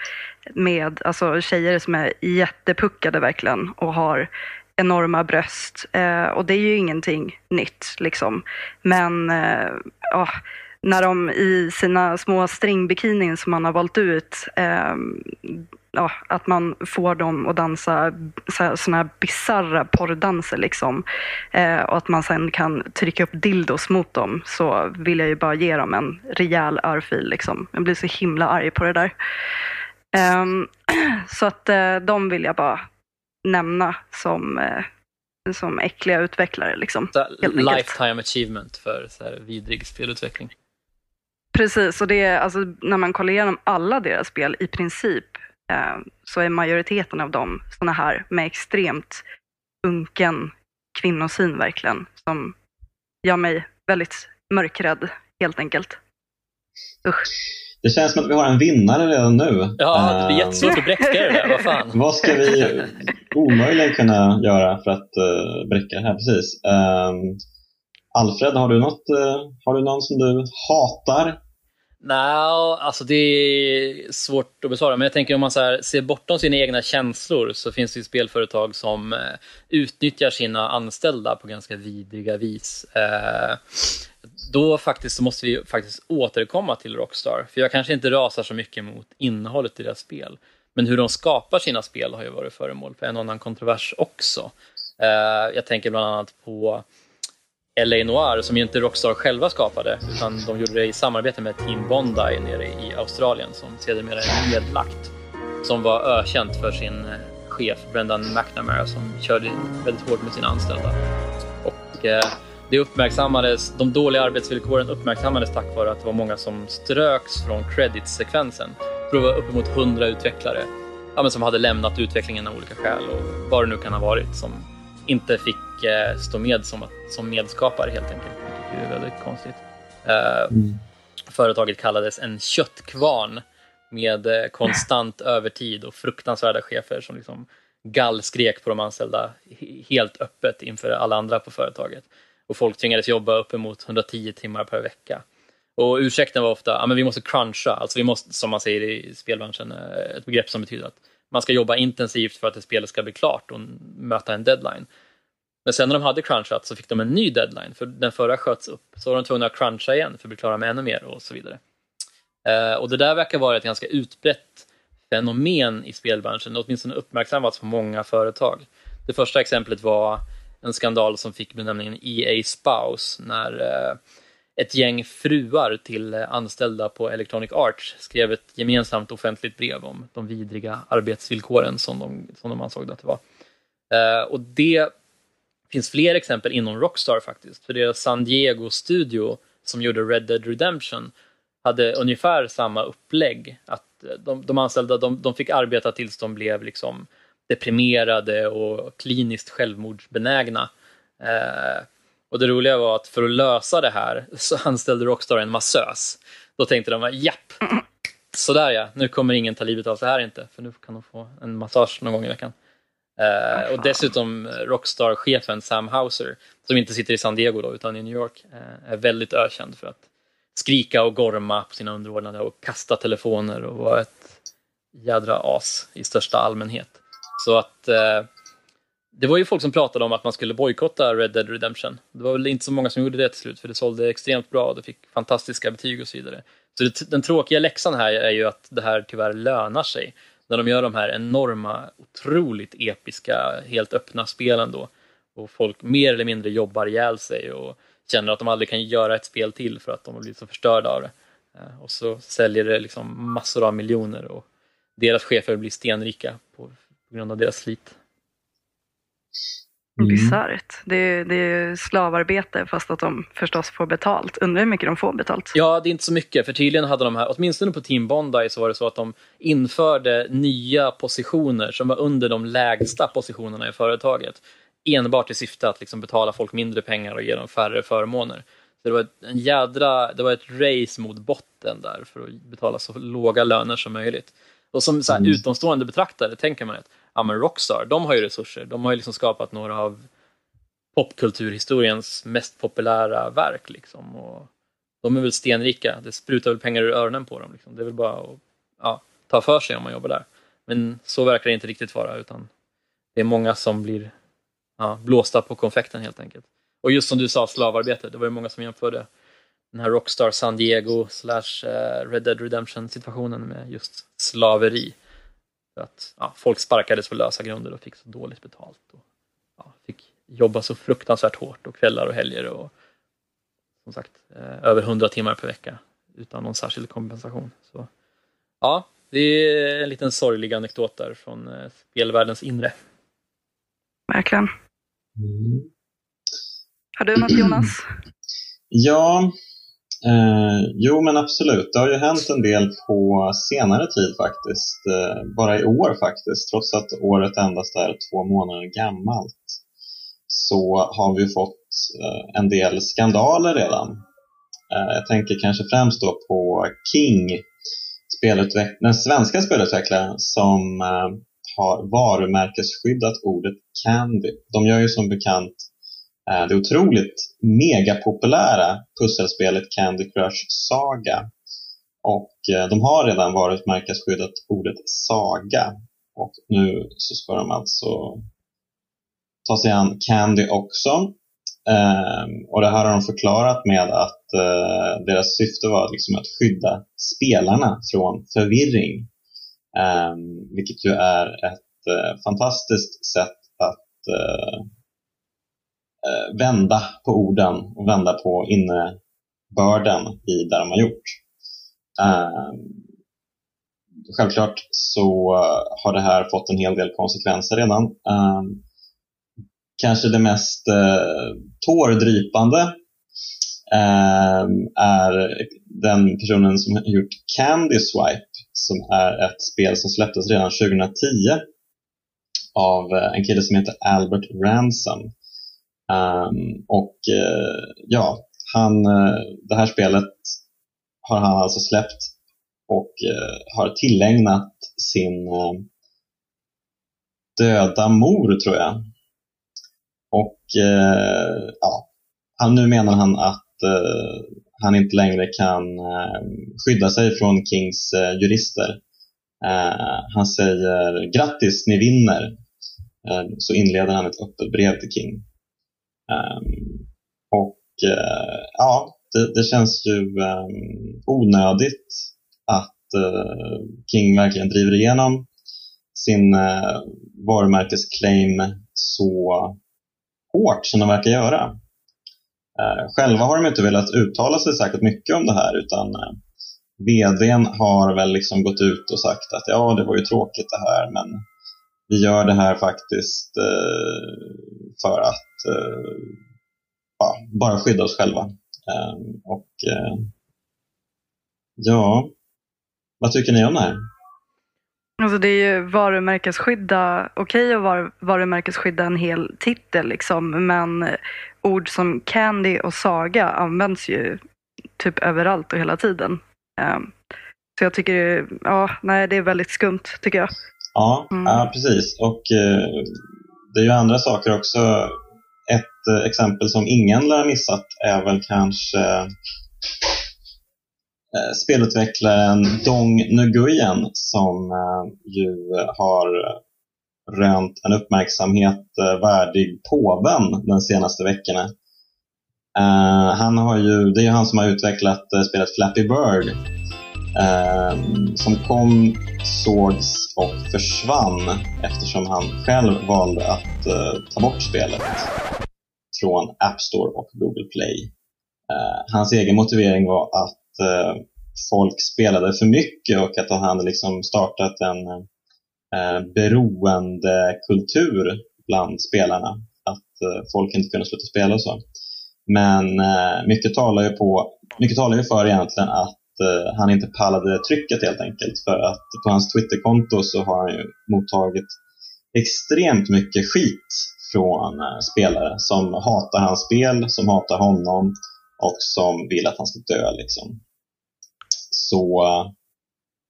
med alltså, tjejer som är jättepuckade verkligen och har enorma bröst. Eh, och det är ju ingenting nytt liksom. Men eh, ja, när de i sina små stringbikinin som man har valt ut eh, ja, att man får dem att dansa sådana här bisarra porrdanser liksom. Eh, och att man sen kan trycka upp dildos mot dem så vill jag ju bara ge dem en rejäl örfil liksom. Jag blir så himla arg på det där. Eh, så att eh, de vill jag bara nämna som, eh, som äckliga utvecklare liksom. lifetime achievement för så här vidrig spelutveckling. Precis, och det är, alltså, när man kollar igenom alla deras spel i princip så är majoriteten av dem sådana här med extremt unken kvinnosyn verkligen, som gör mig väldigt mörkrädd helt enkelt. Usch. Det känns som att vi har en vinnare redan nu. Ja, det blir jättesvårt att bräcka det där. Vad fan? Vad ska vi omöjligen kunna göra för att uh, bräcka det här? Precis. Um, Alfred, har du, något, uh, har du någon som du hatar Nej, alltså det är svårt att besvara. Men jag tänker om man så ser bortom sina egna känslor så finns det ju spelföretag som eh, utnyttjar sina anställda på ganska vidriga vis. Eh, då faktiskt så måste vi faktiskt återkomma till Rockstar. För jag kanske inte rasar så mycket mot innehållet i deras spel. Men hur de skapar sina spel har ju varit föremål för en och annan kontrovers också. Eh, jag tänker bland annat på LA Noir som ju inte Rockstar själva skapade utan de gjorde det i samarbete med Team Bondi nere i Australien som sedermera är nedlagt. Som var ökänt för sin eh, chef Brendan McNamara som körde väldigt hårt med sina anställda. Och eh, det uppmärksammades, de dåliga arbetsvillkoren uppmärksammades tack vare att det var många som ströks från credit-sekvensen. det var uppemot 100 utvecklare ja, men som hade lämnat utvecklingen av olika skäl och vad det nu kan ha varit som inte fick eh, stå med som, som medskapare helt enkelt. Det är väldigt konstigt. Eh, mm. Företaget kallades en köttkvarn med eh, konstant övertid och fruktansvärda chefer som liksom gallskrek på de anställda helt öppet inför alla andra på företaget. Och folk tvingades jobba uppemot 110 timmar per vecka. Och ursäkten var ofta, ja men vi måste cruncha, alltså vi måste, som man säger i spelbranschen, eh, ett begrepp som betyder att man ska jobba intensivt för att ett spel ska bli klart och möta en deadline. Men sen när de hade crunchat så fick de en ny deadline, för den förra sköts upp. Så var de tvungna att cruncha igen för att bli klara med ännu mer och så vidare. Eh, och det där verkar vara ett ganska utbrett fenomen i spelbranschen, åtminstone uppmärksammats på många företag. Det första exemplet var en skandal som fick benämningen EA Spouse när eh, ett gäng fruar till anställda på Electronic Arts skrev ett gemensamt offentligt brev om de vidriga arbetsvillkoren som de, som de ansåg att det var. Eh, och det finns fler exempel inom Rockstar faktiskt, för deras San Diego-studio som gjorde Red Dead Redemption hade ungefär samma upplägg. Att eh, de, de anställda de, de fick arbeta tills de blev liksom deprimerade och kliniskt självmordsbenägna. Eh, och det roliga var att för att lösa det här så anställde Rockstar en massös. Då tänkte de, japp, sådär ja, nu kommer ingen ta livet av sig här inte, för nu kan de få en massage någon gång i veckan. Eh, och dessutom eh, Rockstar-chefen Sam Houser, som inte sitter i San Diego då, utan i New York, eh, är väldigt ökänd för att skrika och gorma på sina underordnade och kasta telefoner och vara ett jädra as i största allmänhet. Så att eh, det var ju folk som pratade om att man skulle bojkotta Red Dead Redemption. Det var väl inte så många som gjorde det till slut, för det sålde extremt bra och det fick fantastiska betyg och så vidare. Så det, den tråkiga läxan här är ju att det här tyvärr lönar sig. När de gör de här enorma, otroligt episka, helt öppna spelen då. Och folk mer eller mindre jobbar ihjäl sig och känner att de aldrig kan göra ett spel till för att de har blivit så förstörda av det. Eh, och så säljer det liksom massor av miljoner och deras chefer blir stenrika på, på grund av deras slit. Mm. Bisarrt. Det, det är slavarbete fast att de förstås får betalt. Undrar hur mycket de får betalt? Ja, det är inte så mycket. För tydligen hade de här, åtminstone på Team Bondi så var det så att de införde nya positioner som var under de lägsta positionerna i företaget. Enbart i syfte att liksom betala folk mindre pengar och ge dem färre förmåner. Så det var en jädra, det var ett race mot botten där för att betala så låga löner som möjligt. Och som så här, mm. utomstående betraktare tänker man att ja, men Rockstar, de har ju resurser. De har ju liksom skapat några av popkulturhistoriens mest populära verk. Liksom. Och de är väl stenrika. Det sprutar väl pengar ur öronen på dem. Liksom. Det är väl bara att ja, ta för sig om man jobbar där. Men så verkar det inte riktigt vara utan det är många som blir ja, blåsta på konfekten helt enkelt. Och just som du sa, slavarbete, det var ju många som jämförde den här Rockstar San Diego slash eh, Red Dead Redemption situationen med just slaveri. För att ja, folk sparkades på lösa grunder och fick så dåligt betalt. Och, ja, fick jobba så fruktansvärt hårt och kvällar och helger och som sagt eh, över 100 timmar per vecka utan någon särskild kompensation. Så, ja, det är en liten sorglig anekdot där från eh, spelvärldens inre. Verkligen. Mm. Har du något Jonas? Ja, eh, jo men absolut. Det har ju hänt en del på senare tid faktiskt. Eh, bara i år faktiskt, trots att året endast är två månader gammalt. Så har vi fått eh, en del skandaler redan. Eh, jag tänker kanske främst då på King, den svenska spelutvecklaren som eh, har varumärkesskyddat ordet Candy. De gör ju som bekant Eh, det otroligt megapopulära pusselspelet Candy Crush Saga. Och eh, de har redan varit märkesskyddat ordet saga. Och nu så ska de alltså ta sig an Candy också. Um, och det här har de förklarat med att uh, deras syfte var liksom att skydda spelarna från förvirring. Um, vilket ju är ett uh, fantastiskt sätt att uh, Eh, vända på orden och vända på innebörden i det de har gjort. Eh, självklart så eh, har det här fått en hel del konsekvenser redan. Eh, kanske det mest eh, tårdrypande eh, är den personen som har gjort Candy Swipe som är ett spel som släpptes redan 2010 av eh, en kille som heter Albert Ransom. Um, och uh, ja, han, uh, det här spelet har han alltså släppt och uh, har tillägnat sin döda mor, tror jag. Och ja, han, nu menar han att han inte längre kan skydda sig från Kings jurister. han säger grattis, ni vinner. så inleder han ett öppet brev till King. Ehm, och eh, ja, det, det, känns ju ehm, onödigt att eh, King verkligen driver igenom sin eh, varumärkesclaim så hårt som de verkar göra. Själva har de inte velat uttala sig särskilt mycket om det här utan VDn har väl liksom gått ut och sagt att ja, det var ju tråkigt det här men vi gör det här faktiskt eh, för att eh, ja, bara skydda oss själva. Ehm, och eh, ja, vad tycker ni om det här? Alltså det är ju varumärkesskydda, okej okay att var, varumärkesskydda en hel titel liksom, men ord som candy och saga används ju typ överallt och hela tiden. Ehm, så jag tycker, ja, nej det är väldigt skumt tycker jag. Ja, mm. ja precis. Och uh, det är ju andra saker också ett eh, exempel som ingen lär ha missat är väl kanske eh, spelutvecklaren Dong Nguyen som eh, ju har rönt en uppmärksamhet värdig påven den senaste veckorna. Han har ju, det är han som har utvecklat spelet Flappy Bird Ehm, som kom, sågs och försvann eftersom han själv valde att eh, ta bort spelet från App Store och Google Play. Ehm, hans egen motivering var att eh, folk spelade för mycket och att han hade liksom startat en eh, uh, beroendekultur bland spelarna. Att folk inte kunde sluta spela och så. Men mycket, talar ju på, mycket talar ju för egentligen att han inte pallade trycket helt enkelt. För att på hans Twitterkonto så har han ju mottagit extremt mycket skit från eh, spelare som hatar hans spel, som hatar honom och som vill att han ska dö. Liksom. Så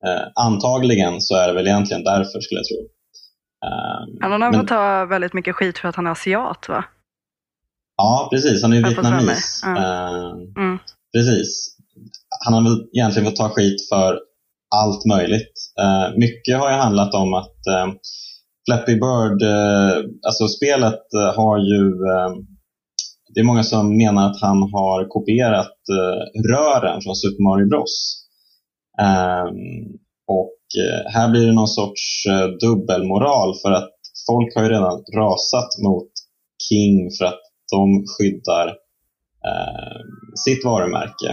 eh, antagligen så är det väl egentligen därför skulle jag tro. Eh, han har fått ta väldigt mycket skit för att han är asiat va? Ja, precis. Han är ju vietnames. Ja. Eh, mm. Precis. Han har väl egentligen fått ta skit för allt möjligt. Uh, mycket har ju handlat om att uh, Flappy Bird, uh, alltså spelet har ju det är många som menar att han har kopierat rören från Super Mario Bros. Ehm, och här blir det någon sorts dubbelmoral för att folk har ju redan rasat mot King för att de skyddar eh, sitt varumärke.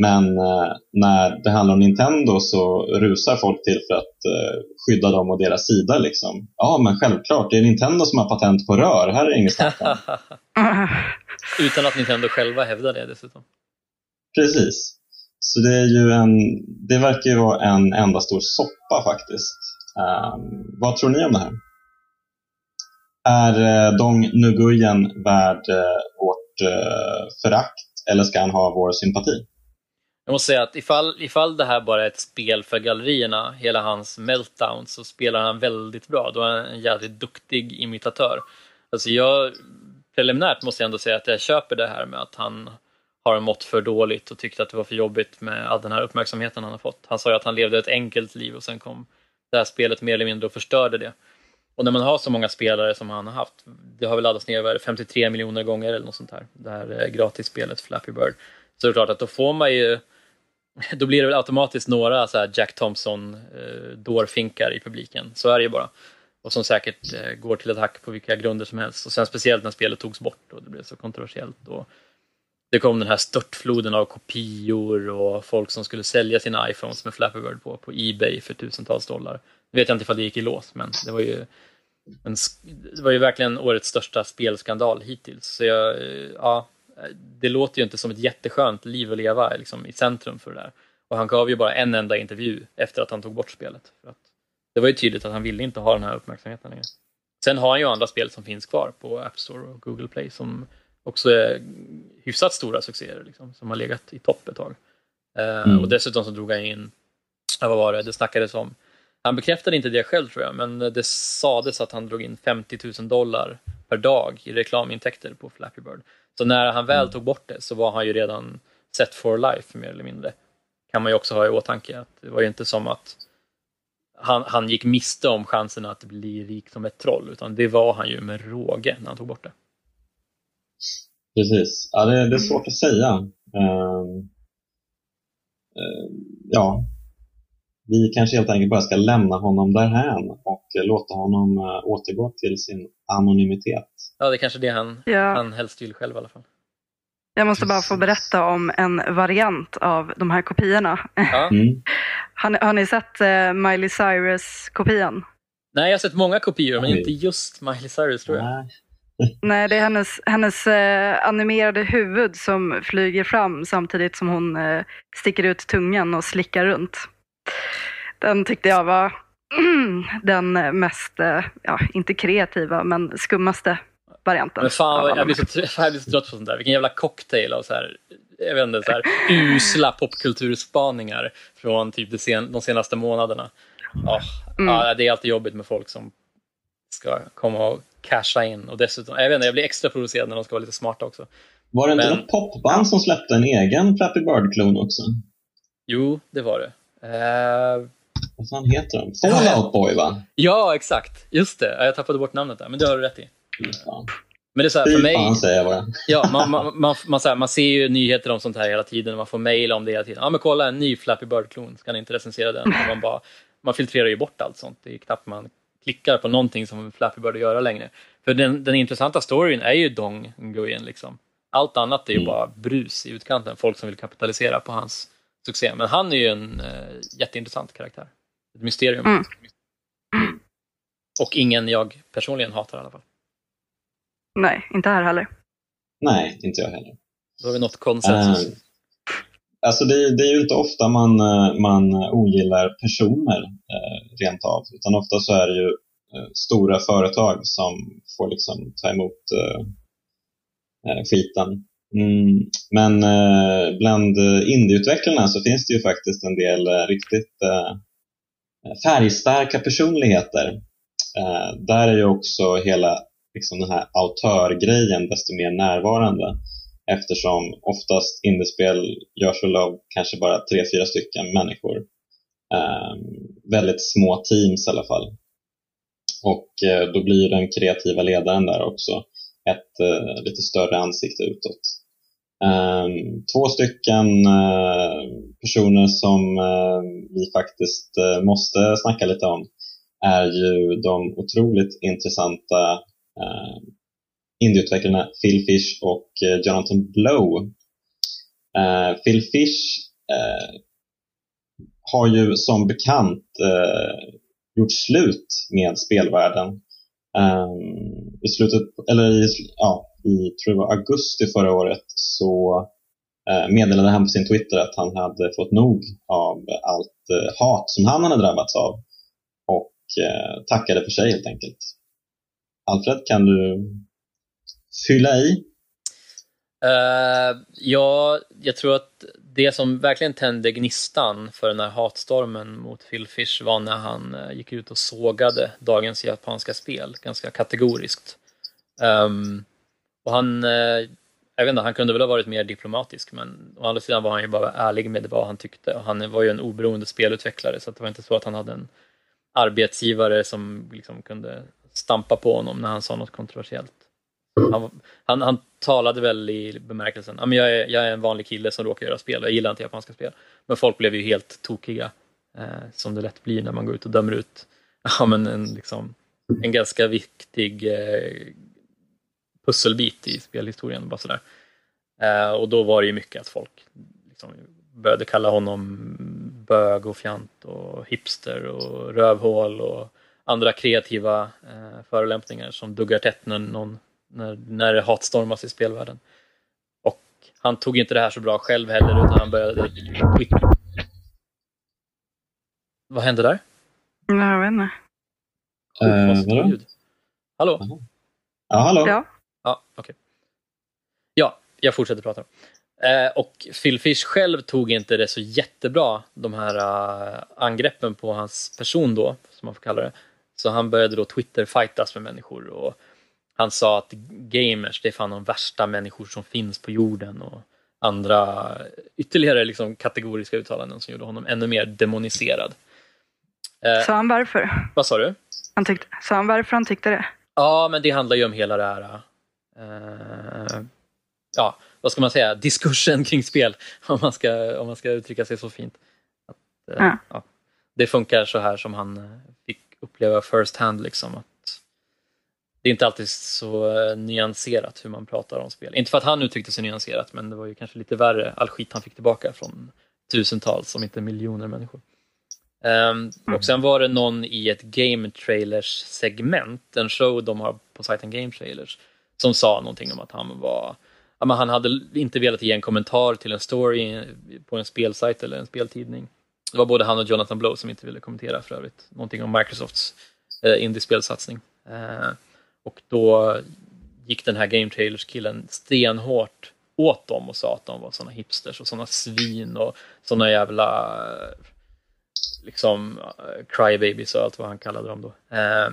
Men eh, när det handlar om Nintendo så rusar folk till för att eh, skydda dem och deras sida. Liksom. Ja, men självklart, det är Nintendo som har patent på rör. Här är inget snack. Utan att Nintendo själva hävdar det dessutom. Precis. Så det, är ju en, det verkar ju vara en enda stor soppa faktiskt. Um, vad tror ni om det här? Är eh, Dong Nguyen värd eh, vårt eh, förakt eller ska han ha vår sympati? Jag måste säga att ifall, ifall det här bara är ett spel för gallerierna, hela hans meltdown, så spelar han väldigt bra. Då är han en jävligt duktig imitatör. Alltså jag, preliminärt måste jag ändå säga att jag köper det här med att han har mått för dåligt och tyckte att det var för jobbigt med all den här uppmärksamheten han har fått. Han sa ju att han levde ett enkelt liv och sen kom det här spelet mer eller mindre och förstörde det. Och när man har så många spelare som han har haft, det har väl laddats ner 53 miljoner gånger eller något sånt här, det här eh, gratisspelet Flappy Bird. Så det är klart att då får man ju, då blir det väl automatiskt några så Jack Thompson-dårfinkar eh, i publiken, så är det ju bara. Och som säkert eh, går till attack på vilka grunder som helst. Och sen speciellt när spelet togs bort och det blev så kontroversiellt. Och det kom den här störtfloden av kopior och folk som skulle sälja sina iPhones med Flappy Bird på, på Ebay för tusentals dollar. Nu vet jag inte ifall det gick i lås, men det var ju en, det var ju verkligen årets största spelskandal hittills. Så jag, eh, ja, det låter ju inte som ett jätteskönt liv att leva liksom, i centrum för det där. Och han gav ju bara en enda intervju efter att han tog bort spelet. För att det var ju tydligt att han ville inte ha den här uppmärksamheten längre. Sen har han ju andra spel som finns kvar på App Store och Google Play som också är hyfsat stora succéer, liksom, som har legat i topp ett tag. Eh, mm. och dessutom så drog han in, vad var det, det snackades om han bekräftade inte det själv tror jag, men det sades att han drog in 50 000 dollar per dag i reklamintäkter på Flappy Bird. Så när han väl mm. tog bort det så var han ju redan set for life mer eller mindre. Kan man ju också ha i åtanke att det var ju inte som att han, han gick miste om chansen att bli rik som ett troll, utan det var han ju med råge när han tog bort det. Precis. Ja, det, det är svårt att säga. Uh, uh, ja, vi kanske helt enkelt bara ska lämna honom därhän och låta honom eh, återgå till sin anonymitet. Ja, det är kanske det han, ja. han helst vill själv i alla fall. Jag måste bara få berätta om en variant av de här kopiorna. Ja. Mm. Har, har, ni sett uh, Miley Cyrus-kopian? Nej, jag har sett många kopior, men inte just Miley Cyrus tror jag. Nej. Nej, det är hennes, hennes uh, animerade huvud som flyger fram samtidigt som hon uh, sticker ut tungan och slickar runt. Den tyckte jag var den mest, eh, ja, inte kreativa, men skummaste varianten. Men fan, jag blir, så, jag blir så trött på sånt där. Vilken jävla cocktail av så här, jag vet inte, så här, usla popkulturspaningar från typ de, sen, de senaste månaderna. Oh, mm. ja, det är alltid jobbigt med folk som ska komma och casha in. Och dessutom, jag vet inte, jag blir extra provocerad när de ska vara lite smarta också. Var det inte Men, något popband som släppte en egen Flappy Bird-klon också? Jo, det var det. Uh, Vad fan heter de? Fallout Boy va? Ja, exakt. Just det. Jag tappade bort namnet där, men det har du rätt i. Fan. Men det är så här, för mig... Fan säger jag bara. Ja, man, man, man, man, här, man ser ju nyheter om sånt här hela tiden. Man får mejl om det hela tiden. Ja, men kolla en ny Flappy Bird-klon. Ska ni inte recensera den? man, bara, man filtrerar ju bort allt sånt. Det är knappt man klickar på någonting som Flappy Bird att göra längre. För den, den intressanta storyn är ju Dong Nguyen. Liksom. Allt annat är ju mm. bara brus i utkanten. Folk som vill kapitalisera på hans succé. Men han är ju en uh, jätteintressant karaktär. Ett mysterium. Mm. Och ingen jag personligen hatar i alla fall. Nej, inte här heller. Nej, inte jag heller. Då har vi nått konsensus. Uh, alltså det, det, är ju inte ofta man, eh, man ogillar personer uh, rent av, utan ofta så är det ju uh, stora företag som får liksom ta emot skiten Mm, men eh, bland indieutvecklarna så finns det ju faktiskt en del eh, riktigt eh, färgstarka personligheter. Eh, där är ju också hela liksom, den här autörgrejen desto mer närvarande eftersom oftast indiespel görs väl av kanske bara tre, fyra stycken människor. Ehm, väldigt små teams i alla fall. Och eh, då blir den kreativa ledaren där också ett eh, lite större ansikte utåt. Ehm, två stycken eh, personer som vi faktiskt måste snacka lite om är ju de otroligt intressanta eh, indieutvecklarna Phil Fish och eh, Jonathan Blow. Eh, Phil Fish eh, har ju som bekant eh, gjort slut med spelvärlden. Eh, I slutet, eller i, ja, i tror jag augusti förra året så eh, meddelade han på sin Twitter att han hade fått nog av allt eh, hat som han hade drabbats av och tackade för sig helt enkelt. Alfred, kan du fylla i? Uh, ja, jag tror att det som verkligen tände gnistan för den här hatstormen mot Phil Fish var när han uh, gick ut och sågade dagens japanska spel ganska kategoriskt. Um, och han, uh, jag vet inte, han kunde väl ha varit mer diplomatisk men å andra sidan var han ju bara ärlig med vad han tyckte och han var ju en oberoende spelutvecklare så det var inte så att han hade en arbetsgivare som liksom kunde stampa på honom när han sa något kontroversiellt. Han, han, han talade väl i bemärkelsen, ja, men jag, är, jag är en vanlig kille som råkar göra spel, jag gillar inte japanska spel. Men folk blev ju helt tokiga, eh, som det lätt blir när man går ut och dömer ut ja, men en, liksom, en ganska viktig eh, pusselbit i spelhistorien. Bara sådär. Eh, och då var det ju mycket att folk liksom, började kalla honom bög och fjant och hipster och rövhål och andra kreativa eh, förolämpningar som duggar tätt när, någon, när, när det hatstormas i spelvärlden. Och han tog inte det här så bra själv heller utan han började Vad hände där? Nej, jag vet inte. Uh, vadå? Hallå? Ja, hallå. Ja. Ja, Okay. Ja, jag fortsätter prata. Eh, och Phil Fish själv tog inte det så jättebra, de här uh, angreppen på hans person då, som man får kalla det. Så han började då Twitter-fightas med människor och han sa att gamers, det är fan de värsta människor som finns på jorden och andra ytterligare liksom kategoriska uttalanden som gjorde honom ännu mer demoniserad. Eh, sa han varför? Vad sa du? Han tyckte, sa han varför han tyckte det? Ja, men det handlar ju om hela det här uh, ja, vad ska man säga, diskursen kring spel, om man ska, om man ska uttrycka sig så fint. Att, uh, ja. Ja, det funkar så här som han uppleva first hand. Liksom, att det är inte alltid så eh, nyanserat hur man pratar om spel. Inte för att han uttryckte sig nyanserat, men det var ju kanske lite värre all skit han fick tillbaka från tusentals, om inte miljoner människor. Um, och sen var det någon i ett Game Trailers segment, en show de har på sajten Game Trailers, som sa någonting om att han var ja, men han hade inte velat ge en kommentar till en story på en spelsajt eller en speltidning. Det var både han och Jonathan Blow som inte ville kommentera för övrigt någonting om Microsofts eh, indiespelsatsning. Eh, och då gick den här Game Trailers-killen stenhårt åt dem och sa att de var såna hipsters och såna svin och såna jävla eh, liksom eh, crybabies och allt vad han kallade dem då. Eh,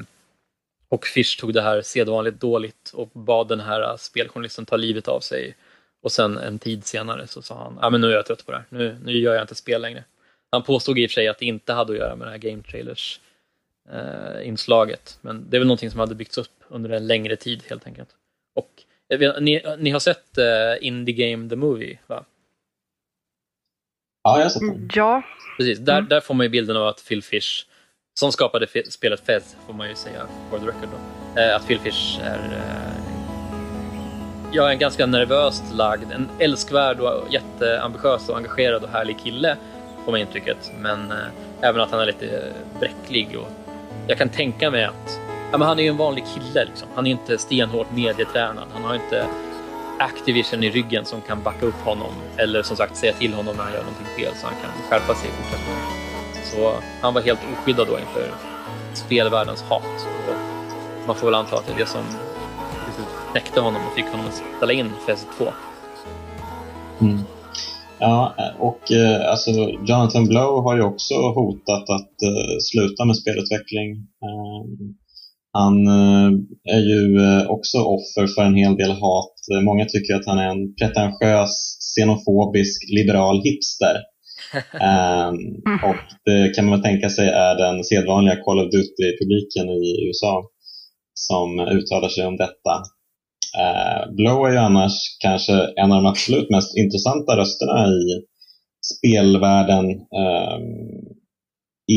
och Fish tog det här sedvanligt dåligt och bad den här speljournalisten ta livet av sig. Och sen en tid senare så sa han, ja men nu är jag trött på det här, nu, nu gör jag inte spel längre. Han påstod i och för sig att det inte hade att göra med det här Game Trailers eh, inslaget. Men det är väl någonting som hade byggts upp under en längre tid helt enkelt. Och vet, ni, ni har sett eh, Indie Game The Movie va? Ja, jag har sett den. Ja. Precis, där, mm. där får man ju bilden av att Phil Fish, som skapade spelet Fez, får man ju säga for the record då, eh, att Phil Fish är eh, ja, en ganska nervöst lagd, en älskvärd och jätteambitiös och engagerad och härlig kille får man intrycket. Men eh, även att han är lite bräcklig. Och jag kan tänka mig att ja, men han är ju en vanlig kille. Liksom. Han är inte stenhårt medietränad. Han har inte Activision i ryggen som kan backa upp honom eller som sagt säga till honom när han gör någonting fel så han kan skärpa sig i fortsättningen. Så han var helt oskyddad då inför spelvärldens hat. Och man får väl anta att det är det som knäckte honom och fick honom att ställa in Fez 2. Mm. Ja, och eh, alltså Jonathan Blow har ju också hotat att uh, sluta med spelutveckling. Um, han uh, är ju uh, också offer för en hel del hat. Många tycker att han är en pretentiös, xenofobisk, liberal hipster. um, och det kan man tänka sig är den sedvanliga Call of Duty-publiken i USA som uttalar sig om detta. Eh, Blow är ju annars kanske en av de absolut mest intressanta rösterna i spelvärlden eh,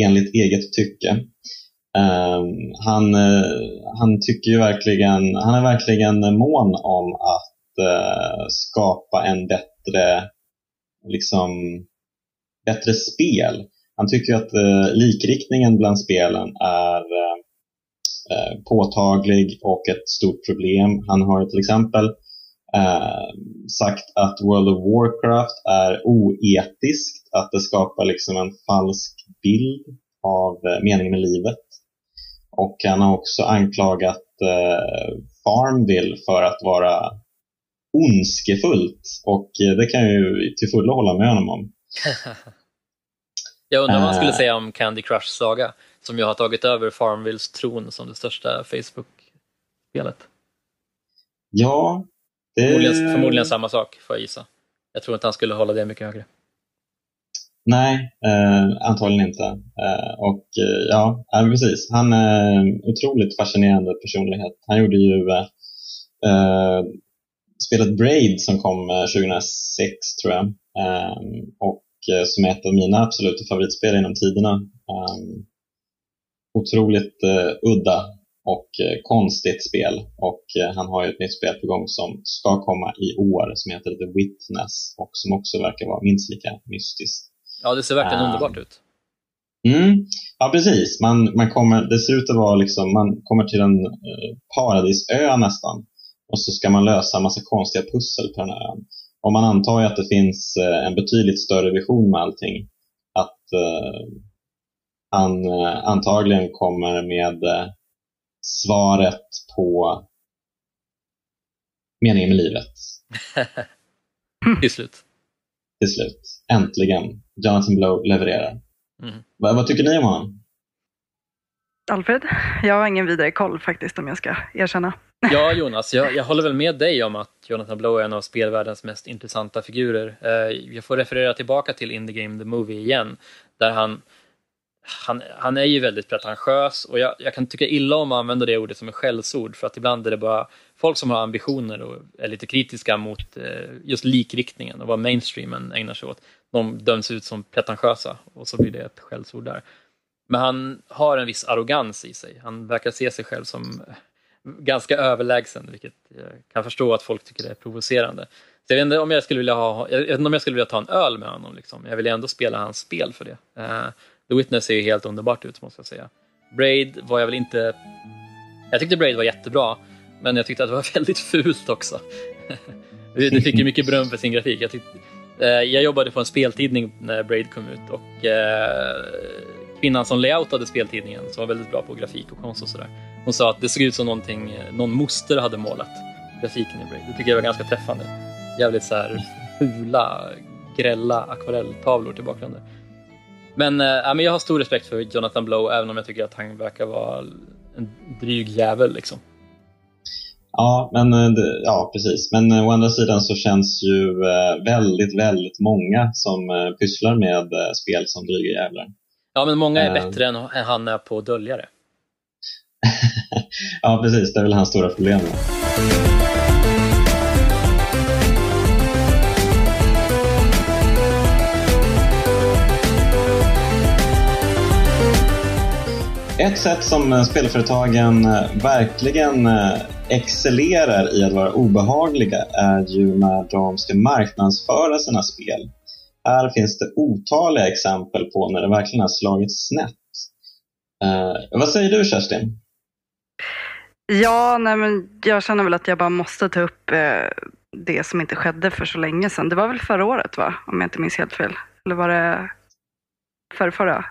enligt eget tycke. Ehm, eh, han, han tycker ju verkligen, han är verkligen mån om att eh, skapa en bättre, liksom, bättre spel. Han tycker att eh, likriktningen bland spelen är påtaglig och ett stort problem. Han har till exempel sagt att World of Warcraft är oetiskt, att det skapar liksom en falsk bild av meningen med livet. Och han har också anklagat eh, Farmville för att vara ondskefullt och eh, det kan jag ju till fullo hålla med honom om. jag undrar vad han skulle eh. säga om Candy Crush Saga som ju har tagit över Farmvilles tron som det största Facebook-spelet. Ja, det... Förmodligen, förmodligen samma sak får jag gissa. Jag tror inte han skulle hålla det mycket högre. Nej, eh, antagligen inte. Eh, och eh, ja, precis. Han är en otroligt fascinerande personlighet. Han gjorde ju eh, eh spelet Braid som kom 2006 eh, tror jag. och som är ett av mina absoluta favoritspel genom tiderna. Otroligt udda och konstigt spel. Och han har ju ett nytt spel på gång som ska komma i år som heter The Witness och som också verkar vara minst lika mystiskt. Ja, det ser verkligen uh, underbart ut. Mm, ja, precis. Man, man kommer, det ser ut att vara liksom, man kommer till en eh, paradisö nästan och så ska man lösa en massa konstiga pussel på den här ön. Och man antar ju att det finns eh, en betydligt större vision med allting. Att eh, han eh, antagligen kommer med eh, svaret på meningen med livet. Till slut. Till slut. Äntligen. Jonathan Blow levererar. Mm. Vad, vad tycker ni om honom? Alfred? Jag har ingen vidare koll faktiskt om jag ska erkänna. Ja, Jonas, jag, jag, håller väl med dig om att Jonathan Blow är en av spelvärldens mest intressanta figurer. Eh, jag får referera tillbaka till In the Game The Movie igen, där han han, han är ju väldigt pretentiös och jag, jag, kan tycka illa om att använda det ordet som ett skällsord för att ibland är det bara folk som har ambitioner och är lite kritiska mot eh, just likriktningen och vad mainstreamen ägnar sig åt. De döms ut som pretentiösa och så blir det ett skällsord där. Men han har en viss arrogans i sig. Han verkar se sig själv som ganska överlägsen, vilket jag kan förstå att folk tycker är provocerande. Så jag vet inte om jag skulle vilja, ha, jag om jag skulle vilja ta en öl med honom. Liksom. Jag vill ändå spela hans spel för det. Eh, The Witness ser ju helt underbart ut måste jag säga. Braid var jag väl inte... Jag tyckte Braid var jättebra, men jag tyckte att det var väldigt fult också. det fick ju mycket beröm för sin grafik. Jag, tyckte, eh, jag jobbade på en speltidning när Braid kom ut och eh, kvinnan som layoutade speltidningen, som var väldigt bra på grafik och konst och sådär, hon sa att det såg ut som någonting eh, någon moster hade målat, grafiken i Braid. Det tycker jag var ganska träffande. Jävligt så här fula, grälla akvarelltavlor till bakgrunden. Men, äh, men jag har stor respekt för Jonathan Blow, även om jag tycker att han verkar vara en dryg jävel. Liksom. Ja, men, eh, ja, precis. Men eh, å andra sidan så känns ju väldigt, väldigt många som pysslar med spel som dryga jävlar. Ja, men många är bättre än han är på att dölja det. ja, precis. Det är väl hans stora problem. Ett sätt som eh, spelföretagen eh, verkligen eh, excellerar i att vara obehagliga är ju när de ska marknadsföra sina spel. Här finns det otaliga exempel på när det verkligen har slagit snett. Eh, vad säger du Kerstin? Ja, nej men jag känner väl att jag bara måste ta upp eh, det som inte skedde för så länge sedan. Det var väl förra året va? Om jag inte minns helt fel. Eller var det förra?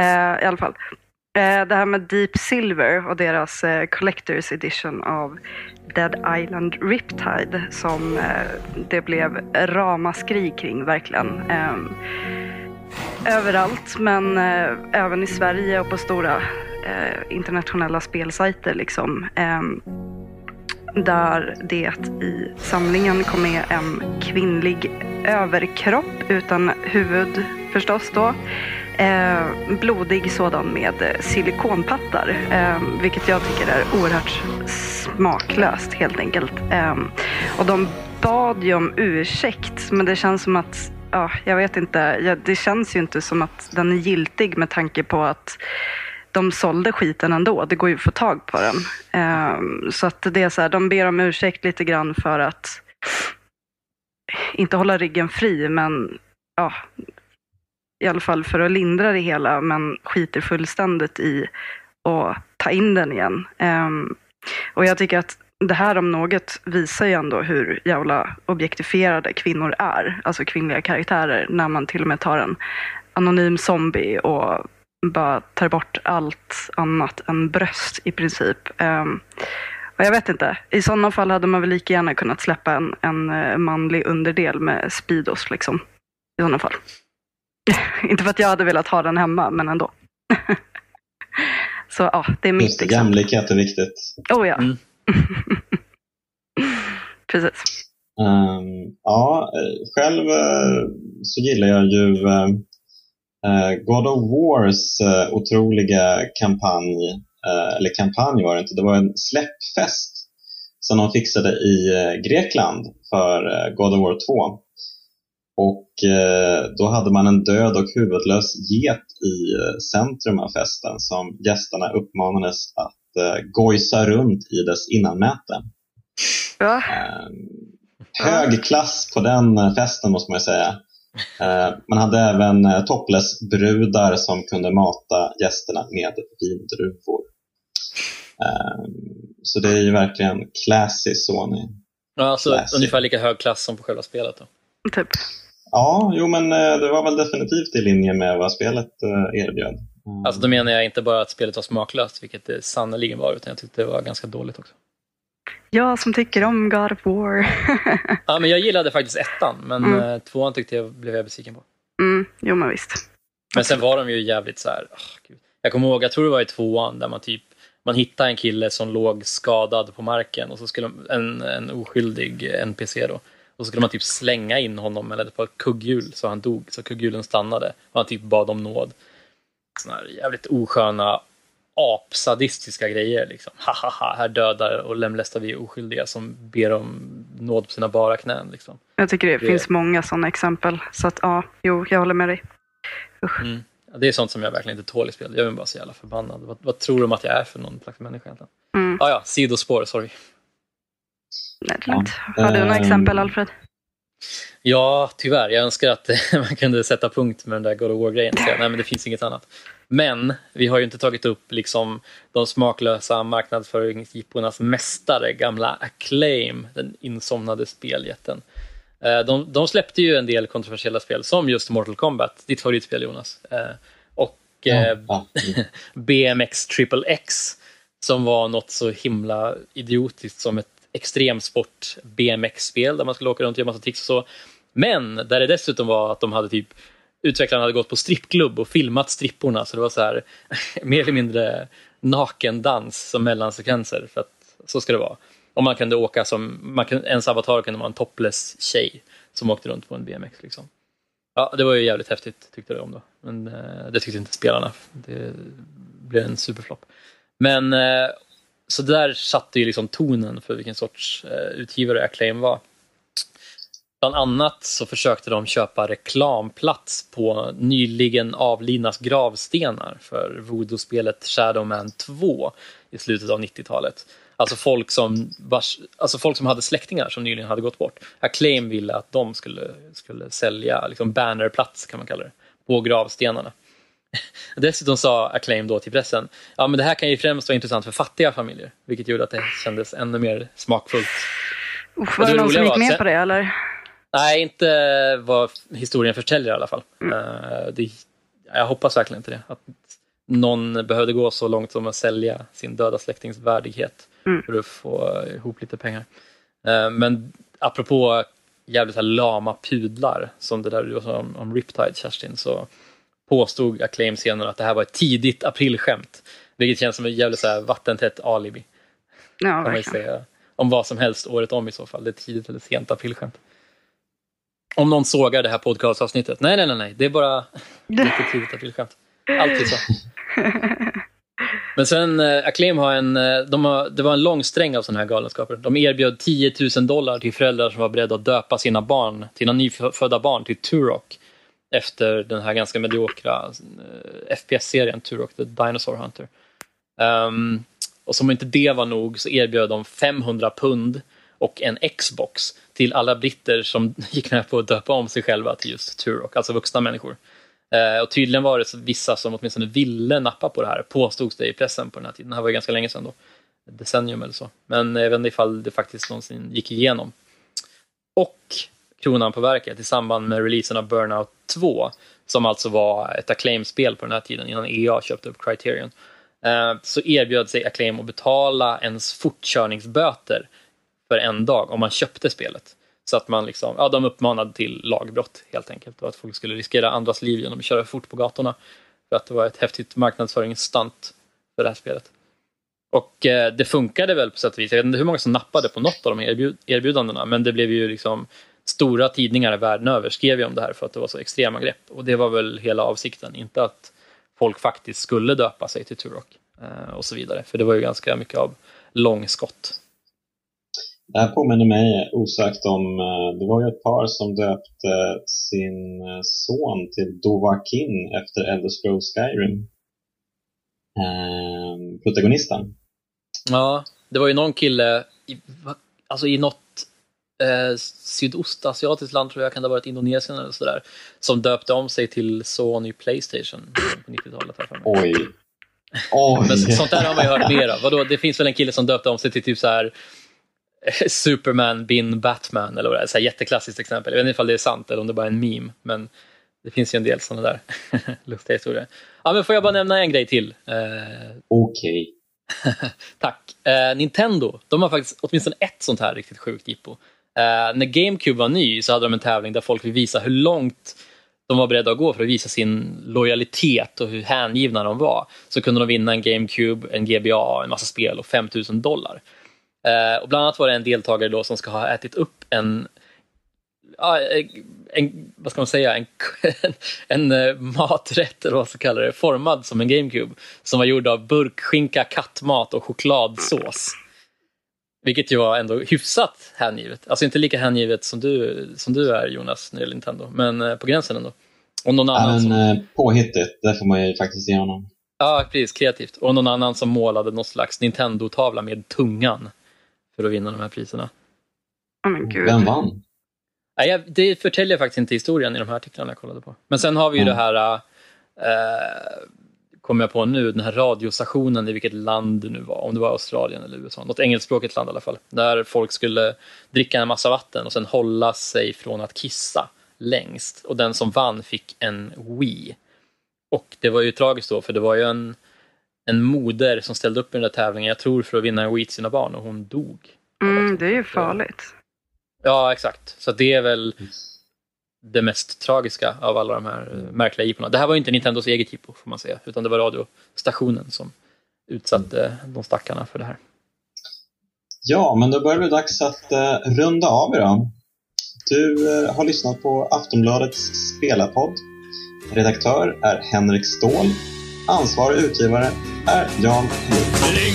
Eh, I alla fall. Eh, det här med Deep Silver och deras eh, Collector's Edition av Dead Island Riptide som eh, det blev ramaskri kring verkligen. Ehm, överallt men även i Sverige och på stora internationella spelsajter liksom. Ehm, där det i samlingen kom med en kvinnlig överkropp utan huvud förstås då. Eh, blodig sådan med eh, silikonpattar, eh, vilket jag tycker är oerhört smaklöst helt enkelt. Eh, och de bad ju om ursäkt, men det känns som att, ja, jag vet inte, ja, det känns ju inte som att den är giltig med tanke på att de sålde skiten ändå. Det går ju att få tag på den. Um, så att det är så här, de ber om ursäkt lite grann för att inte hålla ryggen fri, men ja, i alla fall för att lindra det hela, men skiter fullständigt i att ta in den igen. Um, och jag tycker att det här om något visar ju ändå hur jävla objektifierade kvinnor är, alltså kvinnliga karaktärer, när man till och med tar en anonym zombie och bara tar bort allt annat än bröst i princip. Um, och jag vet inte, i sådana fall hade man väl lika gärna kunnat släppa en, en eh, manlig underdel med Speedos liksom. I sådana fall. inte för att jag hade velat ha den hemma, men ändå. Så ja, det är mitt Just det, jämlikhet är viktigt. Oh ja. Mm. Precis. Um, ja, själv uh, så gillar jag ju uh, Eh, God of Wars eh, otroliga kampanj, eh, eller kampanj var det inte, det var en släppfest som de fixade i Grekland för God of War 2. Och då hade man en död och huvudlös get i centrum av festen som gästerna uppmanades att gojsa runt i dess innanmäte. Ja. Hög klass på den festen måste man säga. Eh, man hade även eh, topless-brudar som kunde mata gästerna med vindruvor. Eh, så det är ju verkligen classy Sony. Ja, alltså classy. ungefär lika hög klass som på själva spelet då? Typ. Ja, jo men det var väl definitivt i linje med vad spelet erbjöd. Mm. Alltså då menar jag inte bara att spelet var smaklöst, vilket det sannerligen var, utan jag tyckte det var ganska dåligt också. Jag som tycker om God of War. ja, men jag gillade faktiskt ettan, men mm. Eh, tvåan tyckte jag blev jag besviken på. Mm, jo, men visst. Men sen var de ju jävligt så här, oh, Jag kommer ihåg, jag tror det var i tvåan, där man typ man hittade en kille som låg skadad på marken och så skulle en, en oskyldig NPC då. Och så skulle man typ slänga in honom eller på ett kugghjul så han dog, så kugghjulen stannade. Och han typ bad om nåd. Såna här jävligt osköna apsadistiska grejer. Liksom. Hahaha, här dödar och lemlästar vi oskyldiga som ber om nåd på sina bara knän. Liksom. Jag tycker det, det, finns många sådana exempel. Så att ja, jo, jag håller med dig. Mm. Ja, det är sånt som jag verkligen inte tål i spel. Jag är bara så jävla förbannad. Vad, vad tror de att jag är för någon slags människa egentligen? Mm. Ah, ja, sidospår, sorry. Nej, ja. Har du några exempel, Alfred? Ja, tyvärr. Jag önskar att man kunde sätta punkt med den där God of War-grejen. Nej, men det finns inget annat. Men vi har ju inte tagit upp liksom de smaklösa marknadsföringsjippornas mästare, gamla Acclaim, den insomnade speljätten. Eh, de, de, släppte ju en del kontroversiella spel som just Mortal Kombat, ditt favoritspel Jonas. Eh, och ja, ja. BMX Triple X som var något så himla idiotiskt som ett extremsport BMX-spel där man skulle åka runt och göra massa tricks och så. Men där det dessutom var att de hade typ utvecklarna hade gått på strippklubb och filmat stripporna så det var så här mer eller mindre nakendans som mellansekvenser för att så ska det vara. Och man kunde åka som, man kunde, ens avatar kunde vara en topless tjej som åkte runt på en BMX. Liksom. Ja, det var ju jävligt häftigt tyckte de då. Men eh, det tyckte inte spelarna. Det blev en superflopp. Men eh, så där satte ju liksom tonen för vilken sorts eh, utgivare Acclaim var. Bland annat så försökte de köpa reklamplats på nyligen avlidnas gravstenar för voodoo-spelet Shadowman 2 i slutet av 90-talet. Alltså folk, som vars, alltså folk som hade släktingar som nyligen hade gått bort. Acclaim ville att de skulle, skulle sälja liksom bannerplats kan man kalla det, på gravstenarna. Dessutom sa Acclaim då till pressen, ja men det här kan ju främst vara intressant för fattiga familjer, vilket gjorde att det kändes ännu mer smakfullt. Usch, var det någon som gick med på det eller? Nej, inte vad historien förtäljer i alla fall. Mm. Uh, det, jag hoppas verkligen inte det. Att någon behövde gå så långt som att sälja sin döda släktings värdighet mm. för att få ihop lite pengar. Uh, men apropå jävligt här lama pudlar, som det där du sa om, om Riptide, Kerstin, så påstod Acclaim senare att det här var ett tidigt aprilskämt. Vilket känns som ett jävligt så här vattentätt alibi. Ja, verkligen. om vad som helst året om i så fall. Det är tidigt eller sent aprilskämt. Om någon sågar det här podcastavsnittet. Nej, nej, nej, nej. Det är bara lite tidigt aprilskämt. Alltid så. Men sen, eh, Acclaim har en, eh, de har, det var en lång sträng av sådana här galenskaper. De erbjöd 10 000 dollar till föräldrar som var beredda att döpa sina barn, sina nyfödda barn till Turok efter den här ganska mediokra eh, FPS-serien Turok the Dinosaur Hunter. Um, och som inte det var nog så erbjöd de 500 pund och en Xbox till alla britter som gick med på att döpa om sig själva till just Turok, alltså vuxna människor. Uh, och tydligen var det vissa som åtminstone ville nappa på det här, påstods det i pressen på den här tiden. Det här var ju ganska länge sedan då, ett decennium eller så. Men jag vet inte ifall det faktiskt någonsin gick igenom. Och kronan på verket i samband med releasen av Burnout 2, som alltså var ett Acclaim-spel på den här tiden innan EA köpte upp Criterion, eh, så erbjöd sig Acclaim att betala ens fortkörningsböter för en dag om man köpte spelet. Så att man liksom, ja, de uppmanade till lagbrott helt enkelt och att folk skulle riskera andras liv genom att köra fort på gatorna. För att det var ett häftigt marknadsföringsstunt för det här spelet. Och eh, det funkade väl på sätt och vis. Jag vet inte hur många som nappade på något av de erbjud erbjudandena men det blev ju liksom stora tidningar världen över skrev ju om det här för att det var så extrema grepp. Och det var väl hela avsikten, inte att folk faktiskt skulle döpa sig till Turok eh, och så vidare. För det var ju ganska mycket av långskott det här påminner mig osökt om, eh, det var ju ett par som döpte sin eh, son till Dovahkin efter Elder Scrolls Skyrim. Eh, protagonisten. Ja, det var ju någon kille, i, alltså i något eh, sydostasiatiskt land tror jag, kan det ha varit Indonesien eller sådär, som döpte om sig till Sony Playstation på 90-talet. Oj. Oj. Men sånt där har man ju hört mer av. Vadå, det finns väl en kille som döpte om sig till typ så här Superman bin Batman eller vad det är. Så här jätteklassiskt exempel. Jag vet inte om det är sant eller om det bara är en meme. Men det finns ju en del sådana där lustiga historier. Ja, men får jag bara nämna en grej till? Eh... Okej. Okay. Tack. Eh, Nintendo, de har faktiskt åtminstone ett sånt här riktigt sjukt jippo. Eh, när GameCube var ny så hade de en tävling där folk fick visa hur långt de var beredda att gå för att visa sin lojalitet och hur hängivna de var. Så kunde de vinna en GameCube, en GBA, en massa spel och 5000 dollar. Eh, och bland annat var det en deltagare då som ska ha ätit upp en ja, en, vad ska man säga, en, en, en maträtt eller vad man ska kalla det, formad som en GameCube som var gjord av burkskinka, kattmat och chokladsås. Vilket ju var ändå hyfsat hängivet. Alltså inte lika hängivet som du, som du är Jonas när det gäller Nintendo, men eh, på gränsen ändå. Och någon annan men, som... påhittigt, det får man ju faktiskt ge honom. Ja, precis. Kreativt. Och någon annan som målade någon slags Nintendo-tavla med tungan för att vinna de här priserna. Oh, men Gud. Vem vann? Nej, det förtäljer faktiskt inte historien i de här artiklarna jag kollade på. Men sen har vi ju mm. det här, äh, kommer jag på nu, den här radiostationen i vilket land det nu var, om det var Australien eller USA, något engelskspråkigt land i alla fall, där folk skulle dricka en massa vatten och sen hålla sig från att kissa längst. Och den som vann fick en Wii. Och det var ju tragiskt då, för det var ju en en moder som ställde upp i den där tävlingen, jag tror för att vinna en Wii till sina barn och hon dog. Mm, det är ju farligt. Ja, exakt. Så det är väl det mest tragiska av alla de här eh, märkliga jippona. Det här var inte Nintendos eget jippo får man säga, utan det var radiostationen som utsatte de stackarna för det här. Ja, men då börjar det dags att uh, runda av idag. Du uh, har lyssnat på Aftonbladets spelarpodd. Redaktör är Henrik Ståhl Ansvarig utgivare är Jan Link.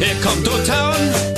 Link, kom to town